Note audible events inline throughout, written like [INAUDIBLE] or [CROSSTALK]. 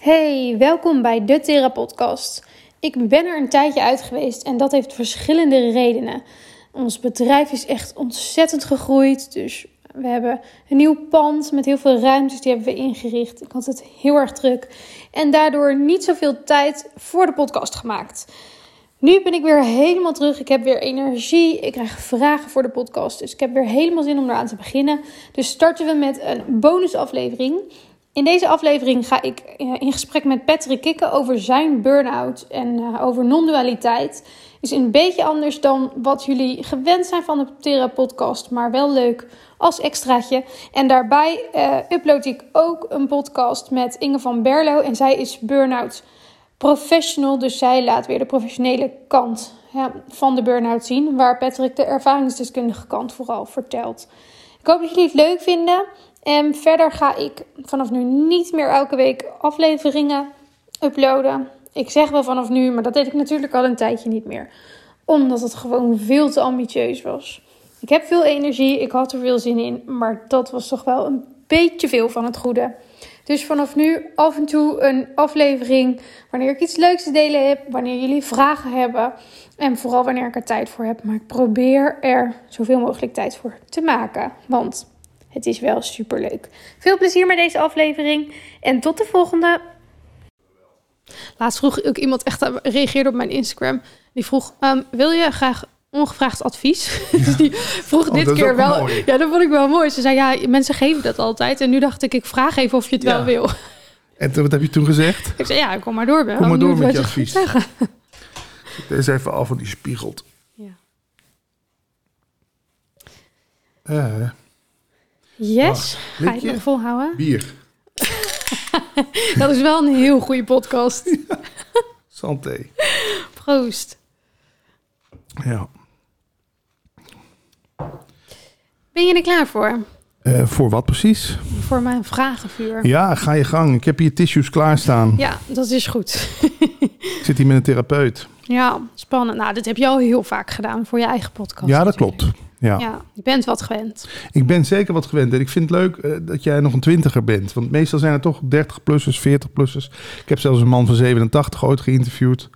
Hey, welkom bij de Therapodcast. Ik ben er een tijdje uit geweest en dat heeft verschillende redenen. Ons bedrijf is echt ontzettend gegroeid, dus we hebben een nieuw pand met heel veel ruimtes, die hebben we ingericht. Ik had het heel erg druk en daardoor niet zoveel tijd voor de podcast gemaakt. Nu ben ik weer helemaal terug. Ik heb weer energie. Ik krijg vragen voor de podcast. Dus ik heb weer helemaal zin om eraan te beginnen. Dus starten we met een bonusaflevering. In deze aflevering ga ik eh, in gesprek met Patrick Kikken over zijn burn-out en uh, over non-dualiteit. Is een beetje anders dan wat jullie gewend zijn van de Thera podcast, maar wel leuk als extraatje. En daarbij uh, upload ik ook een podcast met Inge van Berlo en zij is burn-out professional, dus zij laat weer de professionele kant van de burn-out zien, waar Patrick de ervaringsdeskundige kant vooral vertelt. Ik hoop dat jullie het leuk vinden. En verder ga ik vanaf nu niet meer elke week afleveringen uploaden. Ik zeg wel vanaf nu, maar dat deed ik natuurlijk al een tijdje niet meer. Omdat het gewoon veel te ambitieus was. Ik heb veel energie, ik had er veel zin in, maar dat was toch wel een beetje veel van het goede. Dus vanaf nu af en toe een aflevering wanneer ik iets leuks te delen heb, wanneer jullie vragen hebben en vooral wanneer ik er tijd voor heb. Maar ik probeer er zoveel mogelijk tijd voor te maken, want het is wel super leuk. Veel plezier met deze aflevering en tot de volgende. Laatst vroeg ook iemand echt reageerde op mijn Instagram. Die vroeg: um, Wil je graag ongevraagd advies. [LAUGHS] Ja. dus die vroeg oh, dit keer wel. Mooi. Ja, dat vond ik wel mooi. Ze zei, ja, mensen geven dat altijd. En nu dacht ik, ik vraag even of je het ja. wel wil. En wat heb je toen gezegd? Ik zei, ja, kom maar door. Kom maar door met je advies. Deze even af, van die spiegelt. Ja. Uh, yes. Ga je het nog volhouden? Bier. [LAUGHS] dat is wel een heel goede podcast. [LAUGHS] Ja. Santé. Proost. Ja. Ben je er klaar voor? Uh, voor wat precies? Voor mijn vragenvuur. Ja, ga je gang. Ik heb hier tissues klaarstaan. Ja, dat is goed. [LAUGHS] ik zit hier met een therapeut. Ja, spannend. Nou, dit heb je al heel vaak gedaan voor je eigen podcast. Ja, dat klopt. Ja. ja, je bent wat gewend. Ik ben zeker wat gewend. En ik vind het leuk uh, dat jij nog een twintiger bent. Want meestal zijn er toch 30-plussers, 40-plussers. Ik heb zelfs een man van 87 ooit geïnterviewd.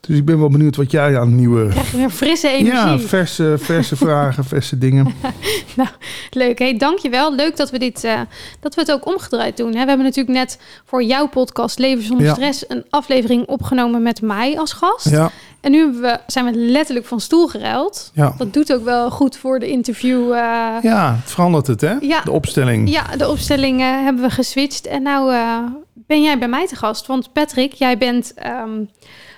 Dus ik ben wel benieuwd wat jij aan nieuwe... Krijg je weer frisse energie. Ja, verse, verse [LAUGHS] vragen, verse dingen. [LAUGHS] nou, leuk. Hey, dankjewel. Leuk dat we, dit, uh, dat we het ook omgedraaid doen. Hè? We hebben natuurlijk net voor jouw podcast Leven zonder ja. stress... een aflevering opgenomen met mij als gast. Ja. En nu we, zijn we letterlijk van stoel geruild. Ja. Dat doet ook wel goed voor de interview. Uh... Ja, het verandert het, hè? Ja, de opstelling. Ja, de opstelling uh, hebben we geswitcht. En nou uh, ben jij bij mij te gast. Want Patrick, jij bent... Um,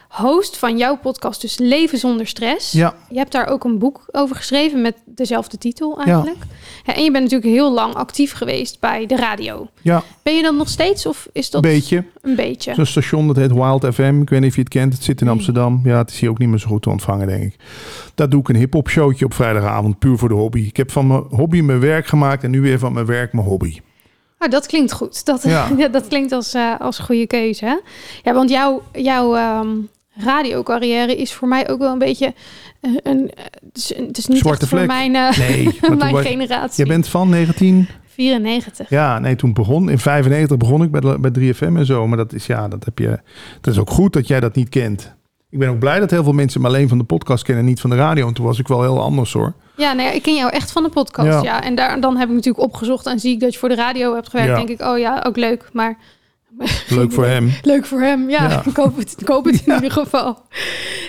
host van jouw podcast, dus Leven zonder stress. Ja. Je hebt daar ook een boek over geschreven met dezelfde titel eigenlijk. Ja. en je bent natuurlijk heel lang actief geweest bij de radio. Ja. Ben je dan nog steeds of is dat... Een beetje. Een beetje. Zo'n station dat heet Wild FM. Ik weet niet of je het kent. Het zit in Amsterdam. Ja, het is hier ook niet meer zo goed te ontvangen, denk ik. Daar doe ik een hip-hop showtje op vrijdagavond, puur voor de hobby. Ik heb van mijn hobby mijn werk gemaakt en nu weer van mijn werk mijn hobby. Dat klinkt goed. Dat, ja. [LAUGHS] dat klinkt als, uh, als goede keuze. Hè? Ja, want jouw, jouw um, radiocarrière is voor mij ook wel een beetje een. een het, is, het is niet Zwarte voor mijn, uh, nee, [LAUGHS] mijn generatie. Je bent van 19. 94. Ja, nee, toen begon in 95 begon ik bij, bij 3FM en zo. Maar dat is ja, dat heb je. Dat is ook goed dat jij dat niet kent. Ik ben ook blij dat heel veel mensen me alleen van de podcast kennen, niet van de radio. En toen was ik wel heel anders hoor. Ja, nee, ik ken jou echt van de podcast. Ja. ja. En daar, dan heb ik natuurlijk opgezocht en zie ik dat je voor de radio hebt gewerkt. Ja. Denk ik, oh ja, ook leuk. Maar Leuk voor hem. [LAUGHS] Leuk voor hem, ja. ja. [LAUGHS] Ik hoop het, ik het in ieder geval.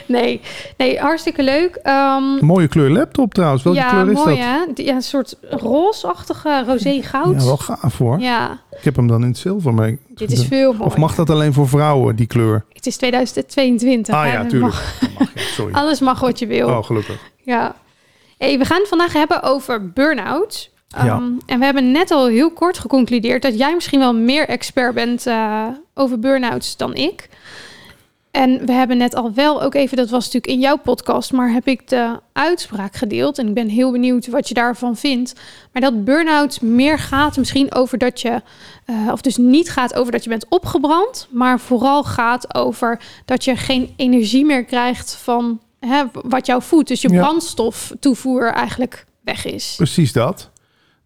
Nee, nee hartstikke leuk. Um, mooie kleur laptop trouwens. Welke ja, kleur is mooi, dat? Hè? Ja, een soort roosachtige roze goud. Ja, wel gaaf hoor. Ja. Ik heb hem dan in het zilver. Maar Dit is veel mooier. Of mag dat alleen voor vrouwen, die kleur? Het is 2022. Ah ja, tuurlijk. Mag, Sorry. [LAUGHS] Alles mag wat je wil. Oh, gelukkig. Ja. Hey, we gaan het vandaag hebben over burn-out. Ja. Um, en we hebben net al heel kort geconcludeerd dat jij misschien wel meer expert bent uh, over burn-outs dan ik. En we hebben net al wel ook even, dat was natuurlijk in jouw podcast, maar heb ik de uitspraak gedeeld. En ik ben heel benieuwd wat je daarvan vindt. Maar dat burn-out meer gaat misschien over dat je, uh, of dus niet gaat over dat je bent opgebrand, maar vooral gaat over dat je geen energie meer krijgt van hè, wat jou voedt. Dus je Ja. brandstof toevoer eigenlijk weg is. Precies dat.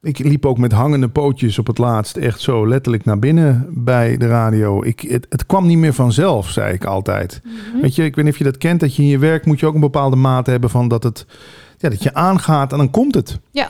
Ik liep ook met hangende pootjes op het laatst echt zo letterlijk naar binnen bij de radio. Ik, het, het kwam niet meer vanzelf, zei ik altijd. Mhm. Weet je, ik weet niet of je dat kent, dat je in je werk moet je ook een bepaalde mate hebben van dat het... Ja, dat je aangaat en dan komt het. Ja,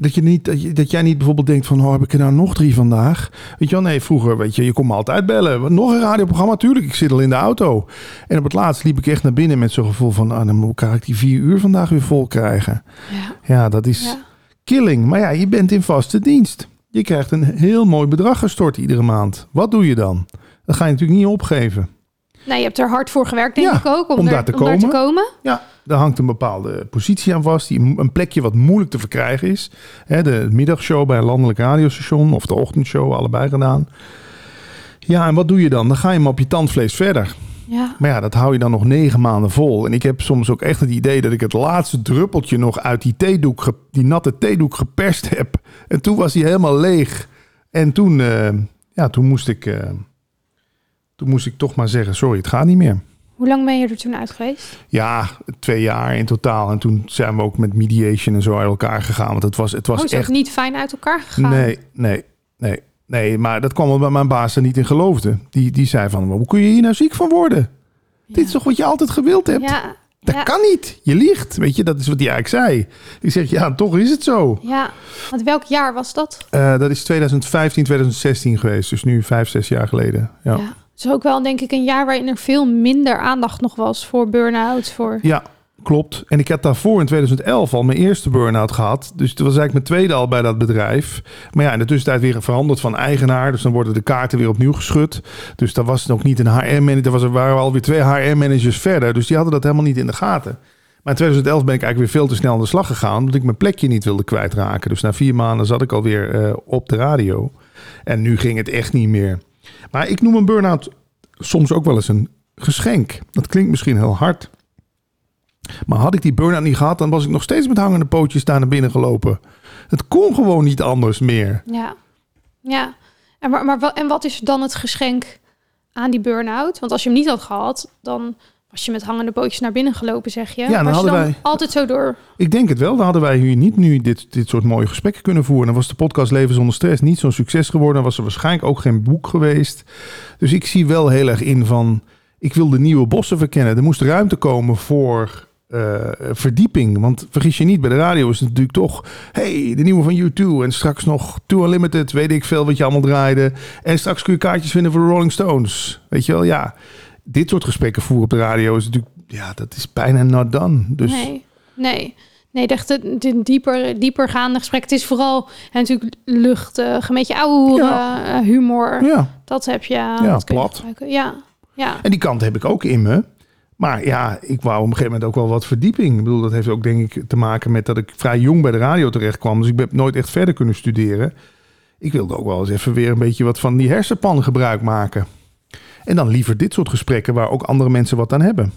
Dat, je niet, dat, je, dat jij niet bijvoorbeeld denkt van, oh, heb ik er nou nog drie vandaag? Weet je wel, nee, vroeger, weet je, je kon me altijd bellen. Nog een radioprogramma, tuurlijk, ik zit al in de auto. En op het laatst liep ik echt naar binnen met zo'n gevoel van, ah, dan moet ik die vier uur vandaag weer vol krijgen. ja, Ja, dat is ja. killing. Maar ja, je bent in vaste dienst. Je krijgt een heel mooi bedrag gestort iedere maand. Wat doe je dan? Dat ga je natuurlijk niet opgeven. Nee, je hebt er hard voor gewerkt, denk Ja, ik ook, om, om er- daar te om daar te komen. Ja, daar hangt een bepaalde positie aan vast. Die, een plekje wat moeilijk te verkrijgen is. Hè, de middagshow bij een landelijk radiostation of de ochtendshow, allebei gedaan. Ja, en wat doe je dan? Dan ga je maar op je tandvlees verder. Ja, Maar ja, dat hou je dan nog negen maanden vol. En ik heb soms ook echt het idee dat ik het laatste druppeltje nog uit die theedoek, die natte theedoek geperst heb. En toen was hij helemaal leeg. En toen, eh, ja, toen moest ik, eh, toen moest ik toch maar zeggen, sorry, het gaat niet meer. hoe lang ben je er toen uit geweest? Ja, twee jaar in totaal. En toen zijn we ook met mediation en zo uit elkaar gegaan. Want het was, het was Oh, echt... niet fijn uit elkaar gegaan? Nee, nee, nee. Nee, maar dat kwam omdat mijn baas er niet in geloofde. Die, die zei van, hoe kun je hier nou ziek van worden? Dit is toch wat je altijd gewild hebt? Ja, Dat ja, kan niet. Je liegt. Weet je, dat is wat hij eigenlijk zei. Ik zeg, ja, toch is het zo. ja. Want welk jaar was dat? Eh, dat is 2015, 2016 geweest. Dus nu vijf, zes jaar geleden. Ja. Is ook wel, denk ik, een jaar waarin er veel minder aandacht nog was voor burn-out. Voor... Ja, klopt. En ik had daarvoor in 2011 al mijn eerste burn-out gehad. Dus het was eigenlijk mijn tweede al bij dat bedrijf. Maar ja, in de tussentijd weer veranderd van eigenaar. Dus dan worden de kaarten weer opnieuw geschud. Dus dat was nog niet een HR-manager. Er waren alweer twee HR-managers verder. Dus die hadden dat helemaal niet in de gaten. Maar in 2011 ben ik eigenlijk weer veel te snel aan de slag gegaan. Omdat ik mijn plekje niet wilde kwijtraken. Dus na vier maanden zat ik alweer eh op de radio. En nu ging het echt niet meer. Maar ik noem een burn-out soms ook wel eens een geschenk. Dat klinkt misschien heel hard. Maar had ik die burn-out niet gehad, dan was ik nog steeds met hangende pootjes daar naar binnen gelopen. Het kon gewoon niet anders meer. Ja, ja. En, maar, en wat is dan het geschenk aan die burn-out? Want als je hem niet had gehad, dan was je met hangende pootjes naar binnen gelopen, zeg je. dan was je hadden dan wij- altijd zo door. Ik denk het wel. Dan hadden wij hier niet nu dit, dit soort mooie gesprekken kunnen voeren. Dan was de podcast Leven zonder stress niet zo'n succes geworden. Dan was er waarschijnlijk ook geen boek geweest. Dus ik zie wel heel erg in van... Ik wil de nieuwe bossen verkennen. Er moest ruimte komen voor eh, verdieping. Want vergis je niet, bij de radio is het natuurlijk toch... hey, de nieuwe van U2. En straks nog Too Unlimited. Weet ik veel wat je allemaal draaide. En straks kun je kaartjes vinden voor de Rolling Stones. Weet je wel, ja. Dit soort gesprekken voeren op de radio is natuurlijk... Ja, dat is bijna not done. Dus Nee, nee. Nee, echt een, een dieper, diepergaande gesprek. Het is vooral hè, natuurlijk luchtig, een beetje ouwe Ja. humor. ja. Dat heb je. Ja, dat je plat. Ja, ja. En die kant heb ik ook in me. Maar ja, ik wou op een gegeven moment ook wel wat verdieping. Ik bedoel, dat heeft ook denk ik te maken met dat ik vrij jong bij de radio terecht kwam. Dus ik heb nooit echt verder kunnen studeren. Ik wilde ook wel eens even weer een beetje wat van die hersenpan gebruik maken. En dan liever dit soort gesprekken waar ook andere mensen wat aan hebben.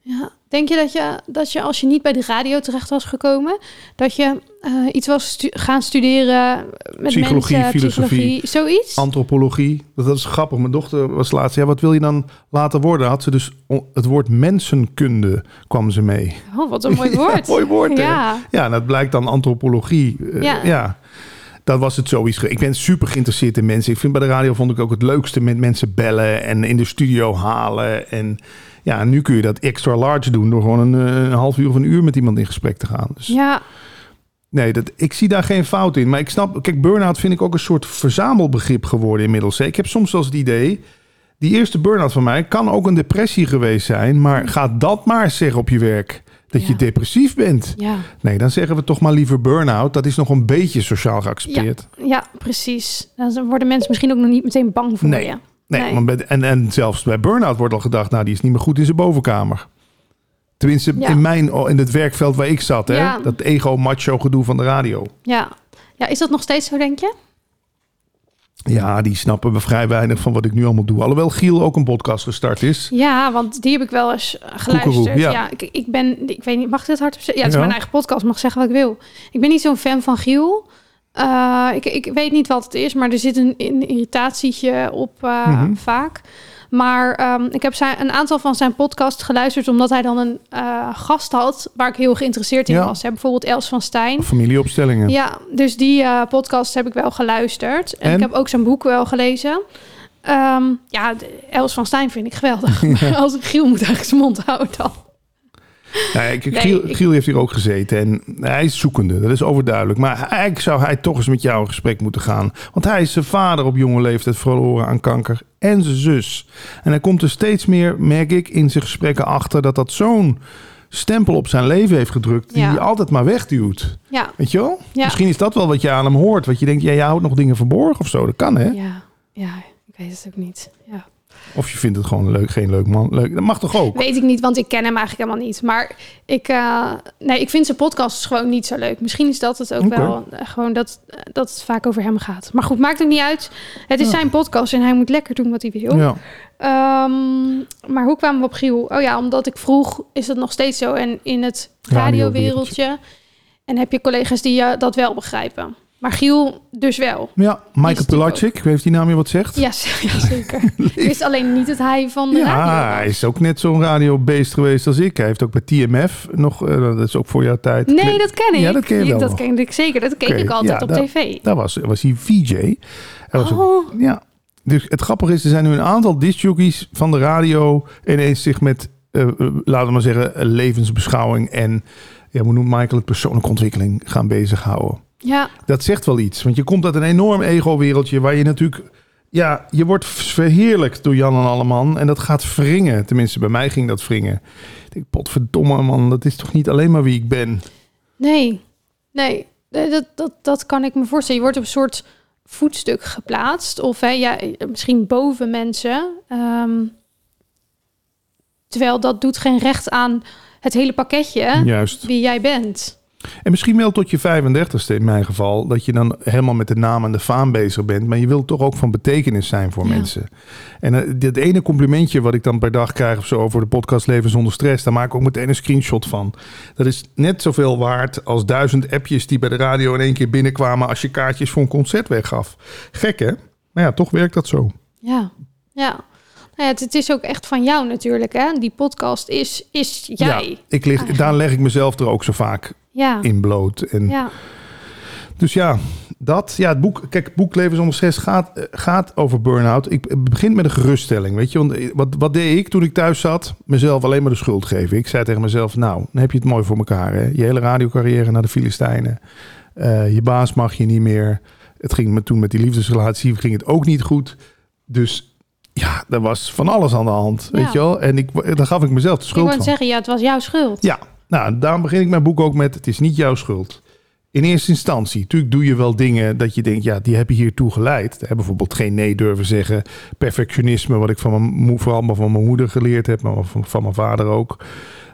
Ja. Denk je dat, je dat je als je niet bij de radio terecht was gekomen, dat je eh, iets was stu- gaan studeren met Psychologie, mensen, filosofie. psychologie, zoiets? Antropologie, dat is grappig. Mijn dochter was laatst, ja, wat wil je dan later worden? Had ze dus het woord mensenkunde kwam ze mee. Oh, wat een mooi woord. [LAUGHS] mooi woord, hè? Ja, Ja, en dat blijkt dan antropologie. Eh, Ja. ja. Dat was het sowieso. Ik ben super geïnteresseerd in mensen. Ik vind bij de radio vond ik ook het leukste met mensen bellen en in de studio halen. En ja, nu kun je dat extra large doen door gewoon een, eh, een half uur of een uur met iemand in gesprek te gaan. Dus ja, nee, dat, ik zie daar geen fout in. Maar ik snap, kijk, burn-out vind ik ook een soort verzamelbegrip geworden inmiddels. Ik heb soms wel eens het idee, die eerste burn-out van mij kan ook een depressie geweest zijn. Maar ga dat maar zeggen op je werk. Dat je depressief bent. ja, Nee, dan zeggen we toch maar liever burn-out. Dat is nog een beetje sociaal geaccepteerd. ja, precies. Dan worden mensen misschien ook nog niet meteen bang voor Nee. je. Nee, Nee. Want bij, en, en zelfs bij burn-out wordt al gedacht... nou, die is niet meer goed in zijn bovenkamer. Tenminste, in, mijn, in het werkveld waar ik zat. Hè? Dat ego-macho gedoe van de radio. Ja. ja, is dat nog steeds zo, denk je? Ja, die snappen we vrij weinig van wat ik nu allemaal doe. Alhoewel Giel ook een podcast gestart is. Ja, want die heb ik wel eens eh, geluisterd. Koekeroe, ja. ja. ik, ik ben, ik weet niet, mag ik dit hardop zeggen? Ja, het is Ja. mijn eigen podcast, ik mag zeggen wat ik wil. Ik ben niet zo'n fan van Giel. Eh, ik, ik weet niet wat het is, maar er zit een, een irritatietje op eh, Mhm. vaak. Maar ehm, ik heb zijn, een aantal van zijn podcasts geluisterd... omdat hij dan een eh, gast had waar ik heel geïnteresseerd in Ja. was. Hè? Bijvoorbeeld Els van Stijn. Familieopstellingen. Ja, dus die eh, podcast heb ik wel geluisterd. En, En? ik heb ook zijn boek wel gelezen. Ehm, ja, Els van Stijn vind ik geweldig. [LAUGHS] Als ik Giel moet eigenlijk zijn mond houden dan. Ik, Giel, heeft hier ook gezeten en hij is zoekende, dat is overduidelijk. Maar eigenlijk zou hij toch eens met jou in gesprek moeten gaan. Want hij is zijn vader op jonge leeftijd verloren aan kanker en zijn zus. En hij komt er steeds meer, merk ik, in zijn gesprekken achter dat dat zo'n stempel op zijn leven heeft gedrukt die Ja. hij altijd maar wegduwt. Ja, Weet je wel? Ja. Misschien is dat wel wat je aan hem hoort. Wat je denkt, ja, je houdt nog dingen verborgen of zo. Dat kan, hè? ja, ja, ik weet het ook niet. Ja. Of je vindt het gewoon leuk, geen leuk man. Leuk. Dat mag toch ook? Weet ik niet, want ik ken hem eigenlijk helemaal niet. Maar ik, eh, nee, ik vind zijn podcast gewoon niet zo leuk. Misschien is dat het ook wel. eh, gewoon dat, eh, dat het vaak over hem gaat. Maar goed, maakt ook niet uit. Het is Ja. zijn podcast en hij moet lekker doen wat hij wil. Ja. Ehm, maar hoe kwamen we op Giel? Oh ja, omdat ik vroeg, is dat nog steeds zo? En in het radiowereldje. En heb je collega's die eh, dat wel begrijpen. Maar Giel dus wel. Ja, Michael weet of die naam je wat zegt. Ja, zeker. [LAUGHS] wist alleen niet dat hij van de radio Ja, was. hij is ook net zo'n radiobeest geweest als ik. Hij heeft ook bij TMF nog, eh, dat is ook voor jouw tijd. Nee, dat ken ik. Ja, dat ken je wel Dat ken ik zeker. Dat keek ik altijd ja, op daar- tv. Daar was, was hij VJ. Was ook- Oh, ja. Dus het grappige is, er zijn nu een aantal discjockeys van de radio ineens zich met, eh, eh, laten we maar zeggen, levensbeschouwing en, ja, hoe noemt Michael het, persoonlijke ontwikkeling gaan bezighouden. Ja. Dat zegt wel iets, want je komt uit een enorm ego-wereldje waar je natuurlijk, ja, je wordt verheerlijkt door Jan en Alleman en dat gaat wringen. Tenminste, bij mij ging dat wringen. Ik denk, potverdomme man, dat is toch niet alleen maar wie ik ben. Nee, nee. Dat, dat, dat kan ik me voorstellen. Je wordt op een soort voetstuk geplaatst. Of hè, ja, misschien boven mensen. Ehm, terwijl dat doet geen recht aan het hele pakketje Juist. wie jij bent. En misschien wel tot je 35ste in mijn geval, dat je dan helemaal met de naam en de faam bezig bent, maar je wilt toch ook van betekenis zijn voor Ja. mensen. En dit ene complimentje wat ik dan per dag krijg of zo over de podcast Leven zonder stress, daar maak ik ook meteen een screenshot van. Dat is net zoveel waard als duizend appjes die bij de radio in één keer binnenkwamen als je kaartjes voor een concert weggaf. Gek hè? Maar ja, toch werkt dat zo. Ja, ja. Nou ja het, het is ook echt van jou natuurlijk. Hè? Die podcast is, is jij. Ja, ik lig, daar leg ik mezelf er ook zo vaak Ja, in bloot. En ja. Dus ja, dat. Ja, het boek. Kijk, het boek Leven zonder stress gaat, eh, gaat over burn-out. Ik het begint met een geruststelling. Weet je, want eh, wat, wat deed ik toen ik thuis zat? Mezelf alleen maar de schuld geven. Ik zei tegen mezelf: Nou, dan heb je het mooi voor elkaar. Hè? Je hele radiocarrière naar de Filistijnen. Eh, je baas mag je niet meer. Het ging me toen met die liefdesrelatie ging het ook niet goed. Dus ja, er was van alles aan de hand. Ja. Weet je wel? En ik, daar gaf ik mezelf de Ik schuld wou van. zeggen, ja, het was jouw schuld. Ja, nou, daarom begin ik mijn boek ook met: het is niet jouw schuld. In eerste instantie, natuurlijk doe je wel dingen dat je denkt, ja, die hebben hiertoe geleid. Hè, bijvoorbeeld geen nee durven zeggen, perfectionisme, wat ik van mijn, vooral maar van mijn moeder geleerd heb, maar van, van mijn vader ook.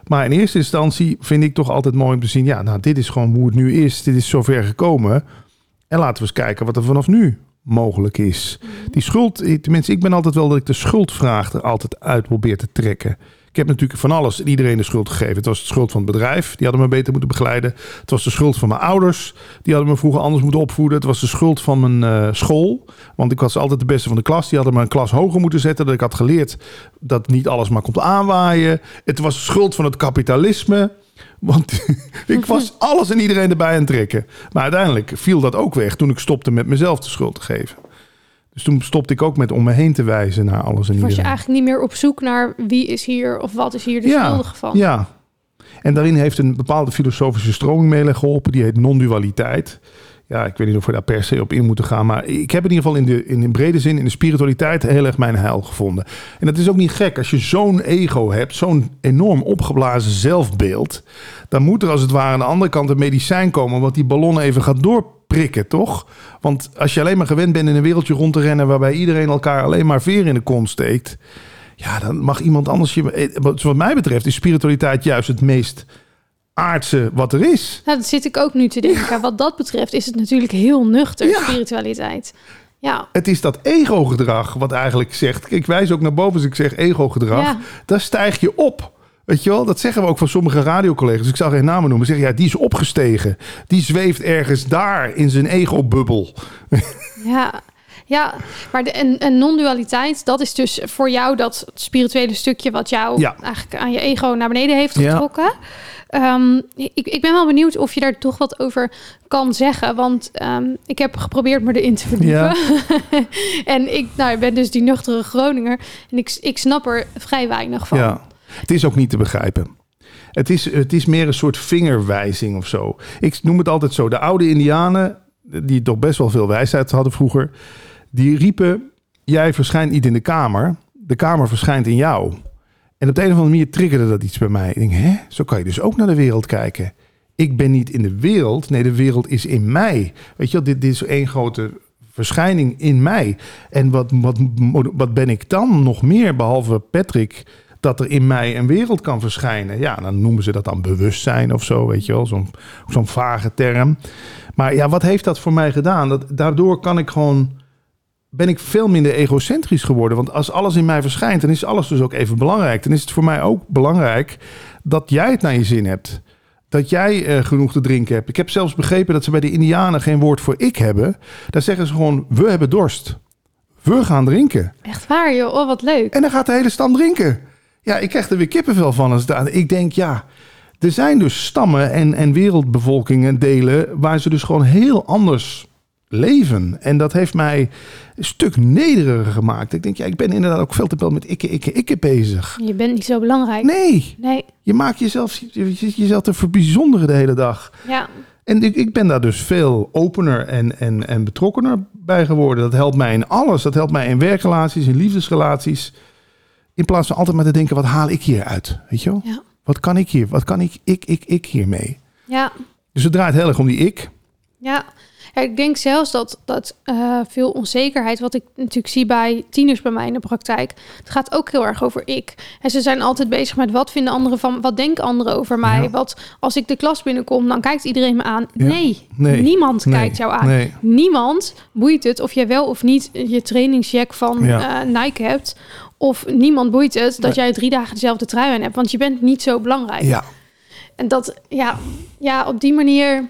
Maar in eerste instantie vind ik toch altijd mooi om te zien, ja, nou, dit is gewoon hoe het nu is. Dit is zover gekomen. En laten we eens kijken wat er vanaf nu mogelijk is. Die schuld, tenminste, ik ben altijd wel dat ik de schuldvraag er altijd uit probeer te trekken. Ik heb natuurlijk van alles en iedereen de schuld gegeven. Het was de schuld van het bedrijf, die hadden me beter moeten begeleiden. Het was de schuld van mijn ouders, die hadden me vroeger anders moeten opvoeden. Het was de schuld van mijn eh, school, want ik was altijd de beste van de klas. Die hadden me een klas hoger moeten zetten, dat ik had geleerd dat niet alles maar komt aanwaaien. Het was de schuld van het kapitalisme. Want [LAUGHS] ik was [LAUGHS] alles en iedereen erbij aan het trekken. Maar uiteindelijk viel dat ook weg toen ik stopte met mezelf de schuld te geven. Dus toen stopte ik ook met om me heen te wijzen naar alles en Was je iedereen. eigenlijk niet meer op zoek naar wie is hier of wat is hier de Ja, schuldige van? Ja. En daarin heeft een bepaalde filosofische stroming mee geholpen. Die heet non-dualiteit. Ja, ik weet niet of we daar per se op in moeten gaan. Maar ik heb in ieder geval in de, in de brede zin, in de spiritualiteit, heel erg mijn heil gevonden. En dat is ook niet gek. Als je zo'n ego hebt, zo'n enorm opgeblazen zelfbeeld. Dan moet er als het ware aan de andere kant een medicijn komen. Wat die ballon even gaat doorprikken, toch? Want als je alleen maar gewend bent in een wereldje rond te rennen. waarbij iedereen elkaar alleen maar veer in de kont steekt. Ja, dan mag iemand anders je. eh, Wat mij betreft is spiritualiteit juist het meest aardse wat er is. Nou, dat zit ik ook nu te denken. Wat dat betreft is het natuurlijk heel nuchter, Ja. spiritualiteit. Ja, Het is dat ego-gedrag wat eigenlijk zegt. Ik wijs ook naar boven als ik zeg ego-gedrag. Ja. Daar stijg je op. Weet je wel, dat zeggen we ook van sommige radiocollega's. Ik zal geen namen noemen. Zeggen ja, die is opgestegen. Die zweeft ergens daar in zijn ego-bubbel. ja. Ja, maar de, en, en non-dualiteit, dat is dus voor jou dat spirituele stukje wat jou Ja. eigenlijk aan je ego naar beneden heeft Ja. getrokken. Ehm, ik, ik ben wel benieuwd of je daar toch wat over kan zeggen. Want ehm, ik heb geprobeerd me erin te verdiepen. [LAUGHS] en ik nou, ik ben dus die nuchtere Groninger. En ik, ik snap er vrij weinig van. Ja, het is ook niet te begrijpen. Het is, het is meer een soort vingerwijzing of zo. Ik noem het altijd zo. De oude Indianen, die toch best wel veel wijsheid hadden vroeger, die riepen: Jij verschijnt niet in de kamer, de kamer verschijnt in jou. En op de een of andere manier triggerde dat iets bij mij. Ik denk, hè, zo kan je dus ook naar de wereld kijken. Ik ben niet in de wereld, nee, de wereld is in mij. Weet je wel, dit, dit is één grote verschijning in mij. En wat, wat, wat ben ik dan nog meer, behalve Patrick, dat er in mij een wereld kan verschijnen? Ja, dan noemen ze dat dan bewustzijn of zo, weet je wel, zo'n zo'n vage term. Maar ja, wat heeft dat voor mij gedaan? Dat, daardoor kan ik gewoon, ben ik veel minder egocentrisch geworden. Want als alles in mij verschijnt, dan is alles dus ook even belangrijk. Dan is het voor mij ook belangrijk dat jij het naar je zin hebt. Dat jij eh, genoeg te drinken hebt. Ik heb zelfs begrepen dat ze bij de Indianen geen woord voor ik hebben. Daar zeggen ze gewoon, we hebben dorst. We gaan drinken. Echt waar, joh. Oh, wat leuk. En dan gaat de hele stam drinken. Ja, ik krijg er weer kippenvel van. Als. Ik denk, ja, er zijn dus stammen en, en wereldbevolkingen, delen, waar ze dus gewoon heel anders leven. En dat heeft mij een stuk nederiger gemaakt. Ik denk, ja, ik ben inderdaad ook veel te veel met ikke, ikke, ikke bezig. Je bent niet zo belangrijk. Nee, Nee. je maakt jezelf, je, je- jezelf te verbijzonderen de hele dag. Ja. En ik, ik ben daar dus veel opener en, en, en betrokkener bij geworden. Dat helpt mij in alles. Dat helpt mij in werkrelaties, in liefdesrelaties. In plaats van altijd maar te denken, wat haal ik hier uit? Weet je wel? Ja. Wat kan ik hier? Wat kan ik, ik, ik, ik hiermee? Ja. Dus het draait heel erg om die ik. Ja, Ja, ik denk zelfs dat, dat eh, veel onzekerheid, wat ik natuurlijk zie bij tieners bij mij in de praktijk, het gaat ook heel erg over ik. En ze zijn altijd bezig met wat vinden anderen van, wat denken anderen over mij? Ja. Wat als ik de klas binnenkom, dan kijkt iedereen me aan. Ja. Nee, Nee. niemand Nee. kijkt jou aan. Nee. Niemand boeit het of jij wel of niet je trainingsjack van eh, Nike hebt. Of niemand boeit het dat Nee. jij drie dagen dezelfde trui aan hebt, want je bent niet zo belangrijk. Ja, En dat, ja, ja, op die manier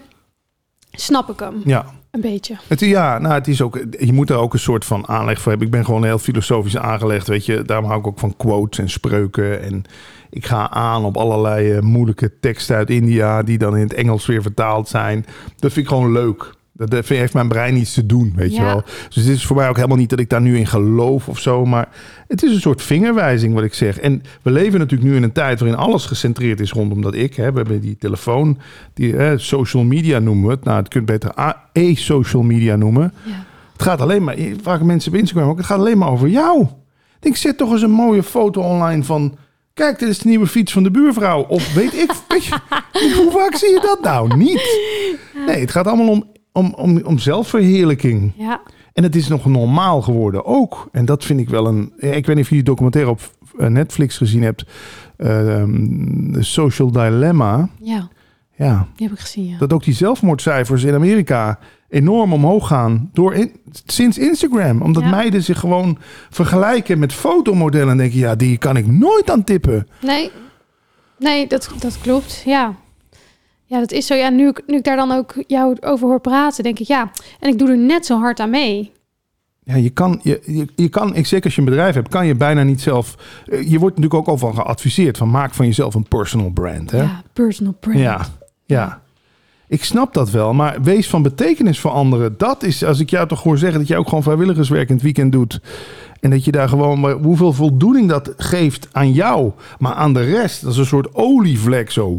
snap ik hem ja. een beetje. Het, ja, nou, het is ook, je moet er ook een soort van aanleg voor hebben. Ik ben gewoon heel filosofisch aangelegd, weet je. Daarom hou ik ook van quotes en spreuken. En ik ga aan op allerlei eh, moeilijke teksten uit India... die dan in het Engels weer vertaald zijn. Dat vind ik gewoon leuk. Dat dat heeft mijn brein iets te doen, weet je wel. Dus het is voor mij ook helemaal niet dat ik daar nu in geloof of zo. Maar het is een soort vingerwijzing wat ik zeg. En we leven natuurlijk nu in een tijd waarin alles gecentreerd is rondom dat ik. Hè. We hebben die telefoon, die eh, social media noemen we het. Nou, het kunt beter A- e-social media noemen. Ja. Het gaat alleen maar, vaak mensen op Instagram ook, het gaat alleen maar over jou. Ik denk, zet toch eens een mooie foto online van, kijk, dit is de nieuwe fiets van de buurvrouw. Of weet ik, [LAUGHS] weet je, hoe vaak zie je dat nou? Niet. Nee, het gaat allemaal om, om, om, om zelfverheerlijking. Ja, En het is nog normaal geworden ook. En dat vind ik wel een, ik weet niet of je die documentaire op eh, Netflix gezien hebt. Ehm, The Social Dilemma. ja, Ja, die heb ik gezien. Ja. dat ook die zelfmoordcijfers in Amerika enorm omhoog gaan door in, sinds Instagram. Omdat Ja. meiden zich gewoon vergelijken met fotomodellen en denken, ja, die kan ik nooit aan tippen. Nee, nee dat, dat klopt. Ja. Ja, dat is zo. Ja, nu, ik- nu ik daar dan ook jou over hoor praten, denk ik ja. En ik doe er net zo hard aan mee. Ja, je kan, je, je, je kan, ik zeker als je een bedrijf hebt, kan je bijna niet zelf. eh, Je wordt natuurlijk ook al van geadviseerd van maak van jezelf een personal brand. Hè? Ja, personal brand. Ja, ja. Ik snap dat wel, maar wees van betekenis voor anderen. Dat is, als ik jou toch hoor zeggen dat jij ook gewoon vrijwilligerswerk in het weekend doet. En dat je daar gewoon, maar hoeveel voldoening dat geeft aan jou, maar aan de rest. Dat is een soort olievlek zo.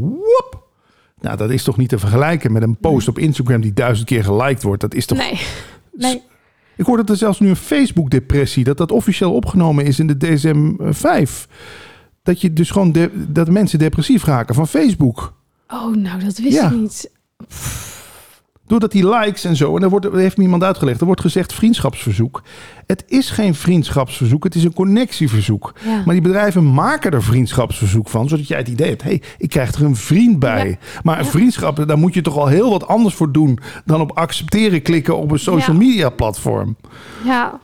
Nou, dat is toch niet te vergelijken met een post op Instagram die duizend keer geliked wordt. Dat is toch. Nee, nee. Ik hoor dat er zelfs nu een Facebook-depressie, dat dat officieel opgenomen is in de DSM-5. Dat je dus gewoon de, dat mensen depressief raken van Facebook. Oh, nou, dat wist Ja. ik niet. Doordat die likes en zo, en daar wordt, er heeft me iemand uitgelegd, er wordt gezegd vriendschapsverzoek. Het is geen vriendschapsverzoek, het is een connectieverzoek. Ja. Maar die bedrijven maken er vriendschapsverzoek van, zodat jij het idee hebt, hé, hey, ik krijg er een vriend bij. Ja. Maar een vriendschap, daar moet je toch al heel wat anders voor doen dan op accepteren klikken op een social media platform. Ja,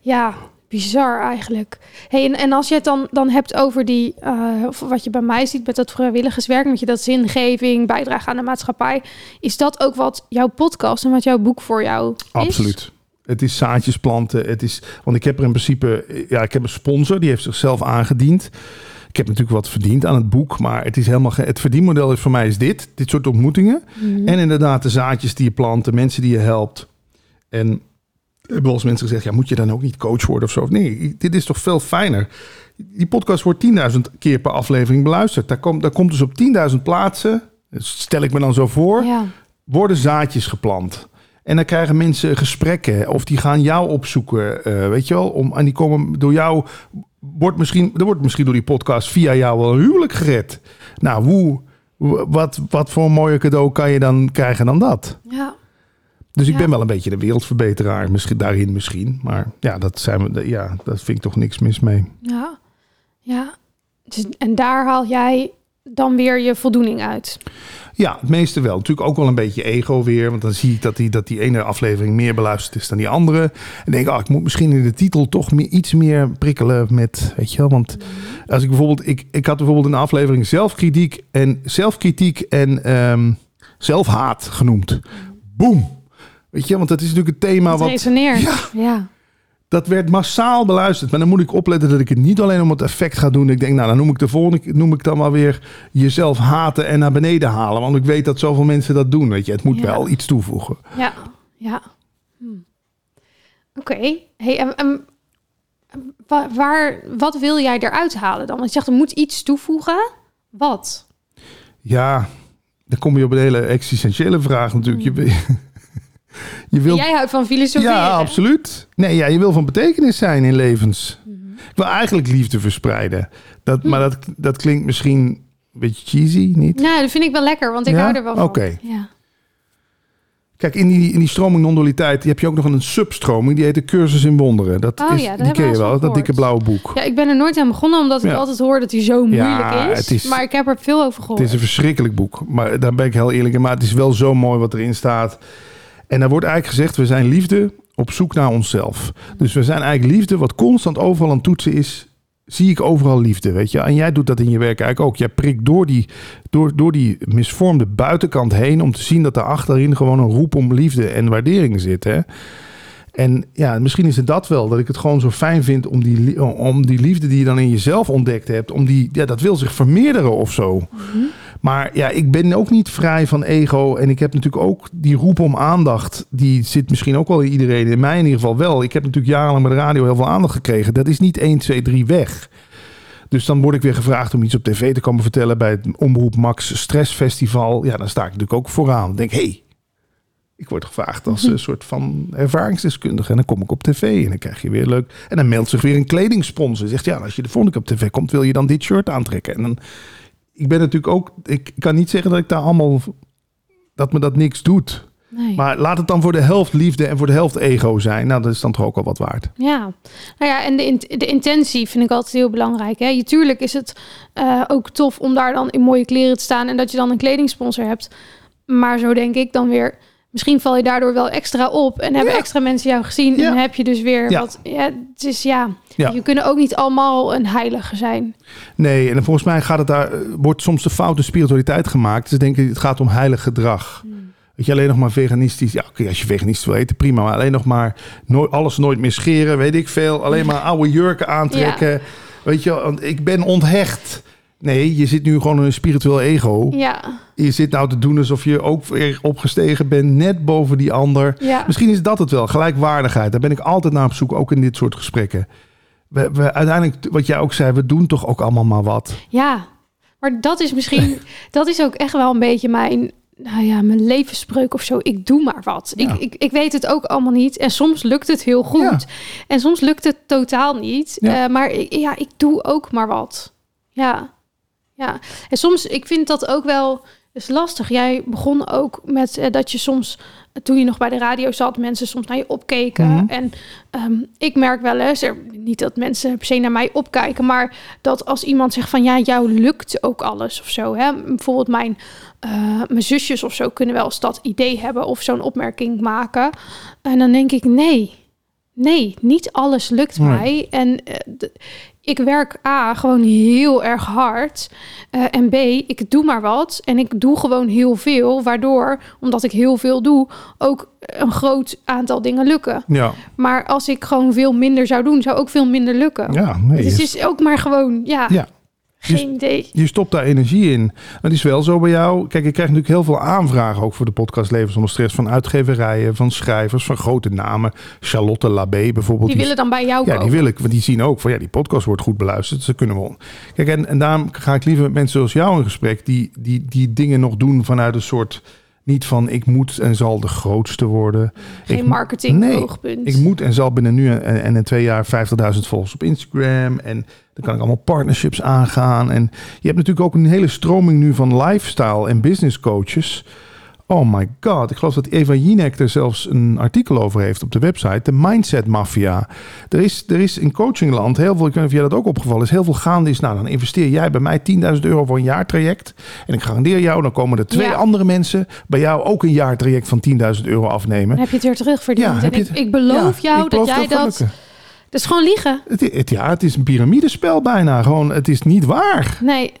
ja bizar eigenlijk. Hey, en, en als je het dan, dan hebt over die, eh, of wat je bij mij ziet met dat vrijwilligerswerk, met je dat zingeving, bijdrage aan de maatschappij, is dat ook wat jouw podcast en wat jouw boek voor jou is? Absoluut. Het is zaadjes planten. Het is, want ik heb er in principe, ja, ik heb een sponsor die heeft zichzelf aangediend. Ik heb natuurlijk wat verdiend aan het boek, maar het is helemaal het verdienmodel is voor mij is dit, dit soort ontmoetingen. Mhm. En inderdaad de zaadjes die je plant, de mensen die je helpt. En hebben wel eens mensen gezegd, ja, moet je dan ook niet coach worden of zo? Nee, dit is toch veel fijner. Die podcast wordt 10.000 keer per aflevering beluisterd. Daar komt, daar komt dus op 10.000 plaatsen, stel ik me dan zo voor, Ja. worden zaadjes geplant. En dan krijgen mensen gesprekken of die gaan jou opzoeken, eh, weet je wel. Om, en die komen door jou, wordt misschien, er wordt misschien door die podcast via jou wel een huwelijk gered. Nou, hoe, wat, wat voor een mooie cadeau kan je dan krijgen dan dat? Ja. Dus ik Ja. ben wel een beetje de wereldverbeteraar, misschien, daarin misschien. Maar ja, dat, zijn we, ja, dat vind ik toch niks mis mee. Ja. Ja. Dus, en daar haal jij dan weer je voldoening uit. Ja, het meeste wel. Natuurlijk ook wel een beetje ego weer. Want dan zie ik dat die, dat die ene aflevering meer beluisterd is dan die andere. En denk ik, oh, ik moet misschien in de titel toch meer, iets meer prikkelen met, weet je wel. Want als ik bijvoorbeeld, ik, ik had bijvoorbeeld een aflevering zelfkritiek en zelfkritiek en ehm, zelfhaat genoemd. Boom. Weet je, want dat is natuurlijk het thema Het wat... resoneert. Ja. ja. Dat werd massaal beluisterd. Maar dan moet ik opletten dat ik het niet alleen om het effect ga doen. Ik denk, nou, dan noem ik de volgende noem ik dan maar weer jezelf haten en naar beneden halen. Want ik weet dat zoveel mensen dat doen. Weet je, het moet Ja. wel iets toevoegen. Ja, ja. Hm. Oké. Hey, wa- waar, wat wil jij eruit halen dan? Want je zegt, er moet iets toevoegen. Wat? Ja, dan kom je op een hele existentiële vraag natuurlijk. Je, wil- je wil. Jij houdt van filosoferen. Ja, absoluut. Nee, ja, je wil van betekenis zijn in levens. Mhm. Ik wil eigenlijk liefde verspreiden. Dat, Maar dat, dat klinkt misschien een beetje cheesy, niet? Nou, dat vind ik wel lekker, want ik Ja? hou er wel van. Oké. Ja. Kijk, in die, in die stroming non-dualiteit heb je ook nog een substroming. Die heet de cursus in wonderen. Dat Oh is, ja, die ken je wel dat dikke blauwe boek. ja, ik ben er nooit aan begonnen, omdat ik altijd hoor dat hij zo moeilijk Ja, is. is- Maar ik heb er veel over gehoord. Het is een verschrikkelijk boek. Maar daar ben ik heel eerlijk in. Maar het is wel zo mooi wat erin staat. En daar wordt eigenlijk gezegd, we zijn liefde op zoek naar onszelf. Dus we zijn eigenlijk liefde wat constant overal aan toetsen is. Zie ik overal liefde, weet je. En jij doet dat in je werk eigenlijk ook. Jij prikt door die, door, door die misvormde buitenkant heen... om te zien dat daar achterin gewoon een roep om liefde en waardering zit, hè. En ja, misschien is het dat wel, dat ik het gewoon zo fijn vind om die, om die liefde die je dan in jezelf ontdekt hebt, om die, ja, dat wil zich vermeerderen of zo. Maar ja, ik ben ook niet vrij van ego en ik heb natuurlijk ook die roep om aandacht, die zit misschien ook wel in iedereen, in mij in ieder geval wel. Ik heb natuurlijk jarenlang met de radio heel veel aandacht gekregen. Dat is niet 1, 2, 3 weg. Dus dan word ik weer gevraagd om iets op tv te komen vertellen bij het Omroep Max Stress Festival. Ja, dan sta ik natuurlijk ook vooraan. Denk, hé, hey, ik word gevraagd als een soort van ervaringsdeskundige. En dan kom ik op tv en dan krijg je weer leuk. En dan meldt zich weer een kledingsponsor. Zegt, ja, als je de volgende keer op tv komt, wil je dan dit shirt aantrekken? En dan, ik ben natuurlijk ook, ik kan niet zeggen dat ik daar allemaal, dat me dat niks doet. Nee. Maar laat het dan voor de helft liefde en voor de helft ego zijn. Nou, dat is dan toch ook al wat waard. Ja, nou ja, en de, in- de intentie vind ik altijd heel belangrijk. Hè? Je, tuurlijk is het eh, ook tof om daar dan in mooie kleren te staan en dat je dan een kledingsponsor hebt. Maar zo denk ik dan weer, misschien val je daardoor wel extra op en hebben Ja. extra mensen jou gezien. Ja. En heb je dus weer Ja. wat. Ja, het is ja, Ja. je kunnen ook niet allemaal een heilige zijn. Nee, en volgens mij gaat het daar, wordt soms de foute spiritualiteit gemaakt. Ze denken, het gaat om heilig gedrag. Weet je, alleen nog maar veganistisch. Ja, oké, als je veganistisch wil eten, prima. Maar alleen nog maar nooit, alles nooit meer scheren, weet ik veel. Alleen maar oude jurken aantrekken. Weet je, want ik ben onthecht. Nee, je zit nu gewoon in een spiritueel ego. Ja, Je zit nou te doen alsof je ook weer opgestegen bent, net boven die ander. ja. Misschien is dat het wel, gelijkwaardigheid. Daar ben ik altijd naar op zoek, ook in dit soort gesprekken. We, we, uiteindelijk, wat jij ook zei, we doen toch ook allemaal maar wat. Ja, maar dat is misschien, [LAUGHS] dat is ook echt wel een beetje mijn, nou ja, mijn levensspreuk of zo. Ik doe maar wat. Ja. Ik, ik, ik weet het ook allemaal niet. En soms lukt het heel goed. Ja. En soms lukt het totaal niet. Ja. Eh, maar ik, ja, ik doe ook maar wat. Ja, ja. En soms, ik vind dat ook wel is lastig. Jij begon ook met eh, dat je soms, toen je nog bij de radio zat, mensen soms naar je opkeken. Mhm. En ehm, ik merk wel eens, er, niet dat mensen per se naar mij opkijken, maar dat als iemand zegt van ja, jou lukt ook alles of zo. Hè? Bijvoorbeeld mijn, eh, mijn zusjes of zo kunnen wel eens dat idee hebben of zo'n opmerking maken. En dan denk ik nee. Nee, niet alles lukt Nee. mij. En eh, ik werk A gewoon heel erg hard. eh, en B, ik doe maar wat. En ik doe gewoon heel veel. Waardoor, omdat ik heel veel doe, ook een groot aantal dingen lukken. Ja, Maar als ik gewoon veel minder zou doen, zou ook veel minder lukken. ja nee, dus het is ook maar gewoon, ja, ja. Geen idee. Je stopt daar energie in. Maar het is wel zo bij jou. Kijk, ik krijg natuurlijk heel veel aanvragen ook voor de podcast Leven zonder stress. Van uitgeverijen, van schrijvers, van grote namen. Charlotte Labé bijvoorbeeld. Die willen dan bij jou Ja, komen. die wil ik. Want die zien ook van ja, die podcast wordt goed beluisterd. Dus dat kunnen we. on- Kijk, en, en daarom ga ik liever met mensen zoals jou in gesprek. Die, die, die dingen nog doen vanuit een soort. Niet van ik moet en zal de grootste worden. Geen Ik- marketing nee, oogpunt. Ik moet en zal binnen nu en, en in twee jaar 50.000 volgers op Instagram. En dan kan ik allemaal partnerships aangaan. En je hebt natuurlijk ook een hele stroming nu van lifestyle en business coaches. Oh my god, ik geloof dat Eva Jinek er zelfs een artikel over heeft op de website. De Mindset Mafia. Er is, er is in coachingland heel veel, ik weet niet of jij dat ook opgevallen is, heel veel gaande is. Nou, dan investeer jij bij mij 10.000 euro voor een jaartraject. En ik garandeer jou, dan komen er twee Ja. andere mensen bij jou ook een jaartraject van 10.000 euro afnemen. Dan heb je het weer terugverdiend. Ja, en ik, beloof Ja, jou ik beloof dat jij dat... lukken. Dat is gewoon liegen. Het, het, ja, het is een piramidespel bijna. Gewoon, het is niet waar. Nee,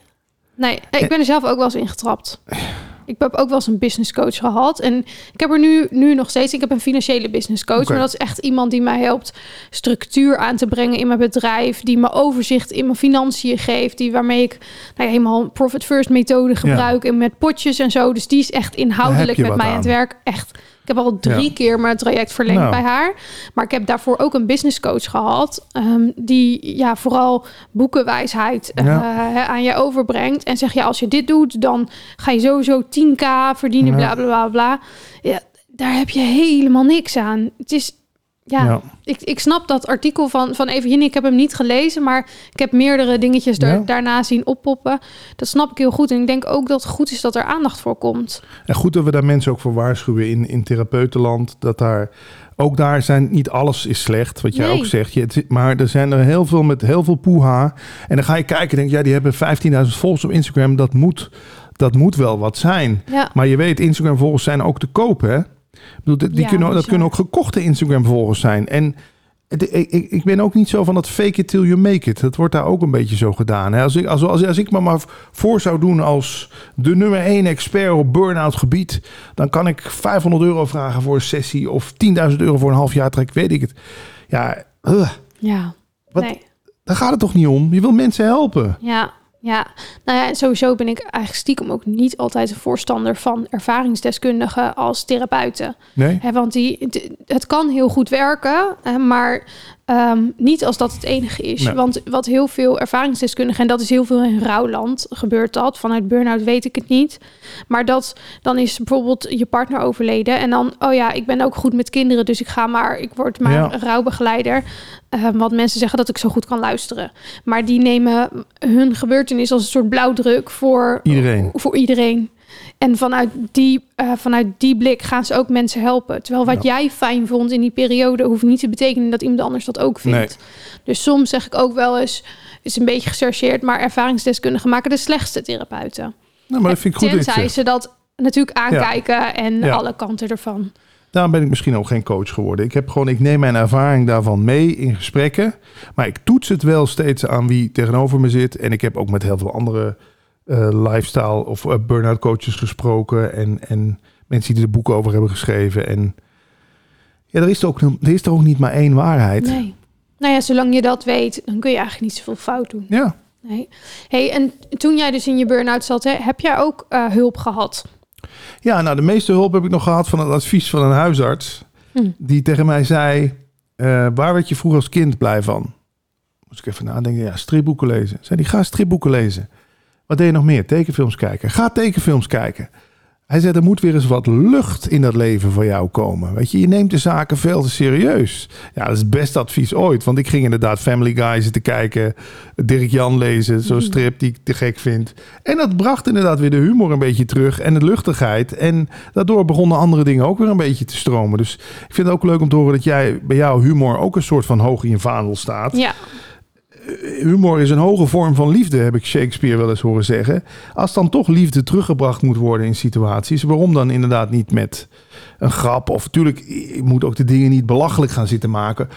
nee. Ik ben er zelf ook wel eens ingetrapt. [SIGHS] Ik heb ook wel eens een business coach gehad. En ik heb er nu, nu nog steeds... Ik heb een financiële business coach. Maar dat is echt iemand die mij helpt structuur aan te brengen in mijn bedrijf. Die me overzicht in mijn financiën geeft. Die waarmee ik nou ja, helemaal profit first methode gebruik. En met potjes en zo. Dus die is echt inhoudelijk met mij aan aan. het werk. Echt. Ik heb al drie Ja. keer mijn traject verlengd Nou. bij haar. Maar ik heb daarvoor ook een business coach gehad. ehm, die ja, vooral boekenwijsheid eh, Ja. aan je overbrengt. En zeg je, als je dit doet, dan ga je sowieso 10k verdienen, Ja. bla bla bla bla. Ja, daar heb je helemaal niks aan. Het is, ja, Ja. Ik, ik snap dat artikel van, van. Ik heb hem niet gelezen, maar ik heb meerdere dingetjes daar, Ja. daarna zien oppoppen. Dat snap ik heel goed. En ik denk ook dat het goed is dat er aandacht voor komt. En goed dat we daar mensen ook voor waarschuwen in, in therapeutenland. Dat daar ook daar zijn, niet alles is slecht, wat jij Nee. ook zegt. Je, maar er zijn er heel veel met heel veel poeha. En dan ga je kijken en denk je, ja, die hebben 15.000 volgers op Instagram. Dat moet, dat moet wel wat zijn. Ja, Maar je weet, Instagram volgers zijn ook te koop, hè? Bedoel, die Ja, kunnen, dat bizar. kunnen ook gekochte Instagram volgers zijn. En het- ik, ik, ben ook niet zo van dat fake it till you make it. Dat wordt daar ook een beetje zo gedaan. Hè? Als, ik, als, als, als ik me maar voor zou doen als de nummer één expert op burn-out gebied... dan kan ik 500 euro vragen voor een sessie... of 10.000 euro voor een half jaar trek, weet ik het. Ja, ugh, ja. Wat- Nee. daar gaat het toch niet om? Je wil mensen helpen. Ja, ja. Nou ja, en sowieso ben ik eigenlijk stiekem ook niet altijd een voorstander van ervaringsdeskundigen als therapeuten. Nee? Hè, want die, het kan heel goed werken, maar ehm, niet als dat het enige is. Nee. Want wat heel veel ervaringsdeskundigen, en dat is heel veel in rouwland, gebeurt dat. Vanuit burn-out weet ik het niet. Maar dat dan is bijvoorbeeld je partner overleden. En dan, oh ja, ik ben ook goed met kinderen, dus ik ga maar, ik word maar Ja. rouwbegeleider. Ehm, want mensen zeggen dat ik zo goed kan luisteren. Maar die nemen hun gebeurtenis als een soort blauwdruk voor Iedereen. Voor iedereen. En vanuit die, eh, vanuit die blik gaan ze ook mensen helpen. Terwijl wat jij fijn vond in die periode, hoeft niet te betekenen dat iemand anders dat ook vindt. Dus soms zeg ik ook wel eens, is een beetje gechargeerd, maar ervaringsdeskundigen maken de slechtste therapeuten. Nou, maar dat vind ik goed. Tenzij ze dat natuurlijk aankijken en Ja. alle kanten ervan. Daarom ben ik misschien ook geen coach geworden. Ik heb gewoon, ik neem mijn ervaring daarvan mee in gesprekken. Maar ik toets het wel steeds aan wie tegenover me zit. En ik heb ook met heel veel andere lifestyle of eh, burn-out coaches gesproken. En, en mensen die er boeken over hebben geschreven. En ja, er is er ook, er is er ook niet maar één waarheid. Nee. Nou ja, zolang je dat weet, dan kun je eigenlijk niet zoveel fout doen. Ja. Nee. Hey, en toen jij dus in je burn-out zat, hè, heb jij ook eh, hulp gehad? ja, nou de meeste hulp heb ik nog gehad van het advies van een huisarts. Hm. Die tegen mij zei, eh, waar werd je vroeger als kind blij van? Moest ik even nadenken, ja, stripboeken lezen. Zei die, ga stripboeken lezen. Wat deed je nog meer? Tekenfilms kijken. Ga tekenfilms kijken. Hij zei, er moet weer eens wat lucht in dat leven voor jou komen. Weet je, je neemt de zaken veel te serieus. Ja, dat is het beste advies ooit. Want ik ging inderdaad Family Guy zitten kijken. Dirk Jan lezen, zo'n strip die ik te gek vind. En dat bracht inderdaad weer de humor een beetje terug. En de luchtigheid. En daardoor begonnen andere dingen ook weer een beetje te stromen. Dus ik vind het ook leuk om te horen dat jij bij jouw humor ook een soort van hoog in je vaandel staat. Ja, humor is een hoge vorm van liefde, heb ik Shakespeare wel eens horen zeggen. Als dan toch liefde teruggebracht moet worden in situaties, waarom dan inderdaad niet met een grap? Of natuurlijk, je moet ook de dingen niet belachelijk gaan zitten maken.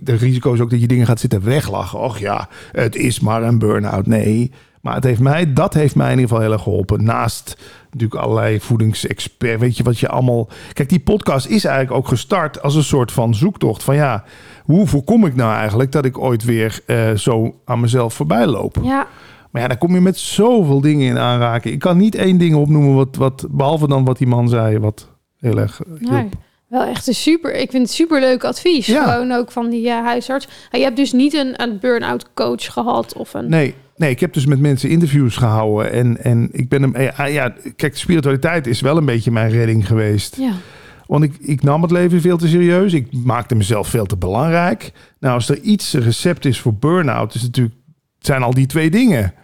De risico is ook dat je dingen gaat zitten weglachen. Och ja, het is maar een burn-out. Nee, maar het heeft mij, dat heeft mij in ieder geval heel erg geholpen. Naast natuurlijk allerlei voedingsexpert. Weet je wat je allemaal. Kijk, die podcast is eigenlijk ook gestart als een soort van zoektocht. Van ja, hoe voorkom ik nou eigenlijk dat ik ooit weer uh, zo aan mezelf voorbij loop? Ja. Maar ja, dan kom je met zoveel dingen in aanraken. Ik kan niet één ding opnoemen, wat, wat, behalve dan wat die man zei, wat heel erg. Nee, wel echt een super, ik vind het super leuk advies. Ja. Gewoon ook van die uh, huisarts. je hebt dus niet een, een burn-out coach gehad of een... Nee, Nee, ik heb dus met mensen interviews gehouden. En, en ik ben hem. Ja, ja, kijk, spiritualiteit is wel een beetje mijn redding geweest. Ja. Want ik, ik nam het leven veel te serieus. Ik maakte mezelf veel te belangrijk. Nou, als er iets een recept is voor burn-out, is het natuurlijk, zijn al die twee dingen.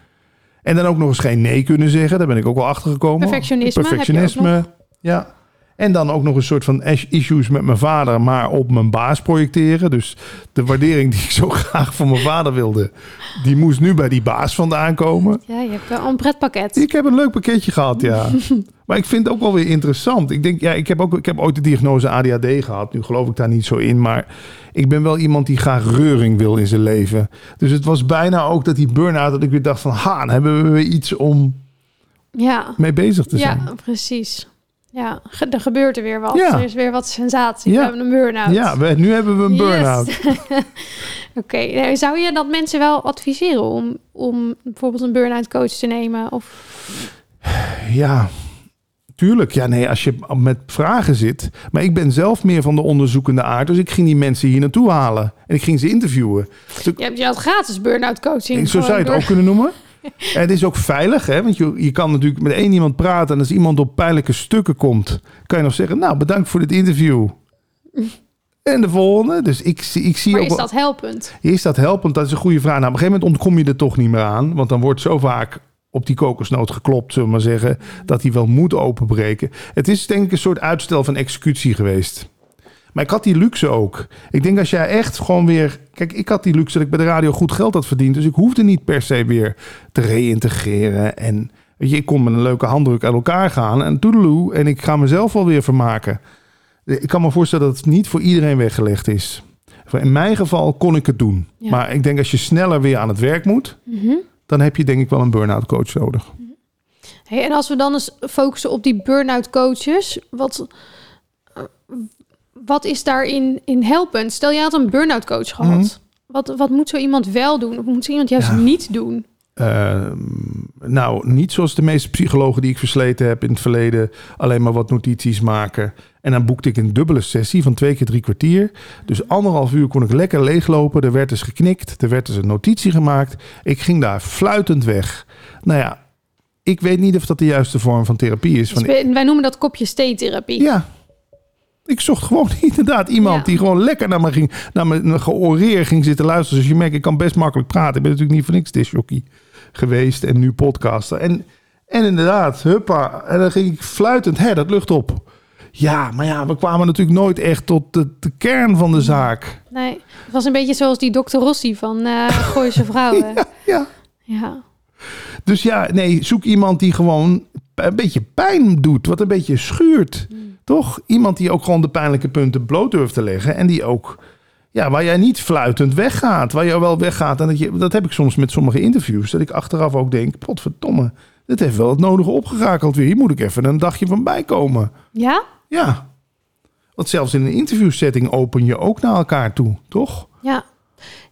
En dan ook nog eens geen nee kunnen zeggen. Daar ben ik ook wel achter gekomen. Perfectionisme. Perfectionisme. Ja. En dan ook nog een soort van issues met mijn vader, maar op mijn baas projecteren. Dus de waardering die ik zo graag voor mijn vader wilde, die moest nu bij die baas vandaan komen. Ja, je hebt wel een pretpakket. Ik heb een leuk pakketje gehad, ja. [LAUGHS] maar ik vind het ook wel weer interessant. Ik denk, ja, ik heb ook, ik heb ooit de diagnose ADHD gehad. Nu geloof ik daar niet zo in, maar ik ben wel iemand die graag reuring wil in zijn leven. Dus het was bijna ook dat die burn-out, dat ik weer dacht van, ha, hebben we weer iets om ja. mee bezig te zijn. Ja, precies. Ja, er gebeurt er weer wat. Ja. Er is weer wat sensatie. Ja. We hebben een burn-out. Ja, we, nu hebben we een burn-out. [LAUGHS] Oké, zou je dat mensen wel adviseren om, om bijvoorbeeld een burn-out coach te nemen? Of... Ja, tuurlijk. Ja, nee, als je met vragen zit. Maar ik ben zelf meer van de onderzoekende aard. Dus ik ging die mensen hier naartoe halen. En ik ging ze interviewen. Dus je hebt je had gratis burn-out coaching. Zo zou je het ook kunnen noemen. [LAUGHS] [LAUGHS] het is ook veilig, hè? want je, je kan natuurlijk met één iemand praten. En als iemand op pijnlijke stukken komt, kan je nog zeggen: Nou, bedankt voor dit interview. En de volgende. Dus ik, ik zie maar ook. Is dat helpend? Is dat helpend? Dat is een goede vraag. Nou, op een gegeven moment ontkom je er toch niet meer aan. Want dan wordt zo vaak op die kokosnoot geklopt, zullen we maar zeggen. Dat hij wel moet openbreken. Het is denk ik een soort uitstel van executie geweest. Maar ik had die luxe ook. Ik denk als jij echt gewoon weer. Kijk, ik had die luxe dat ik bij de radio goed geld had verdiend. Dus ik hoefde niet per se weer te reïntegreren. En weet je, ik kon met een leuke handdruk uit elkaar gaan. En toedeloe. En ik ga mezelf wel weer vermaken. Ik kan me voorstellen dat het niet voor iedereen weggelegd is. In mijn geval kon ik het doen. Maar ik denk als je sneller weer aan het werk moet. Mhm. Dan heb je denk ik wel een burn-out coach nodig. Hey, en als we dan eens focussen op die burn-out coaches. Wat, wat is daarin in helpend? Stel, je had een burn-out coach gehad. Mhm. wat, wat moet zo iemand wel doen? Of moet zo iemand juist niet doen? Ehm, nou, niet zoals de meeste psychologen die ik versleten heb in het verleden. Alleen maar wat notities maken. En dan boekte ik een dubbele sessie van twee keer drie kwartier. Dus anderhalf uur kon ik lekker leeglopen. Er werd eens geknikt. Er werd eens een notitie gemaakt. Ik ging daar fluitend weg. Nou ja, ik weet niet of dat de juiste vorm van therapie is. Dus wij noemen dat kopje thee-therapie. Ja, ik zocht gewoon [LAUGHS] inderdaad iemand die gewoon lekker naar me ging, naar mijn georeer ging zitten luisteren. Dus je merkt, ik kan best makkelijk praten. Ik ben natuurlijk niet voor niks disjockey geweest en nu podcaster. En, en inderdaad, huppa. En dan ging ik fluitend, hè, dat lucht op. Ja, maar ja, we kwamen natuurlijk nooit echt tot de, de kern van de zaak. Nee, het was een beetje zoals die dokter Rossi van uh, [LAUGHS] Gooise Vrouwen. ja, ja. ja. Dus ja, nee, zoek iemand die gewoon een beetje pijn doet, wat een beetje schuurt. Mm. Toch? Iemand die ook gewoon de pijnlijke punten bloot durft te leggen. En die ook, ja, waar jij niet fluitend weggaat. Waar je wel weggaat. En dat, je, dat heb ik soms met sommige interviews. Dat ik achteraf ook denk, potverdomme. Dit heeft wel het nodige opgerakeld weer. Hier moet ik even een dagje van bijkomen. Ja? Ja. Want zelfs in een interviewsetting open je ook naar elkaar toe, toch? Ja,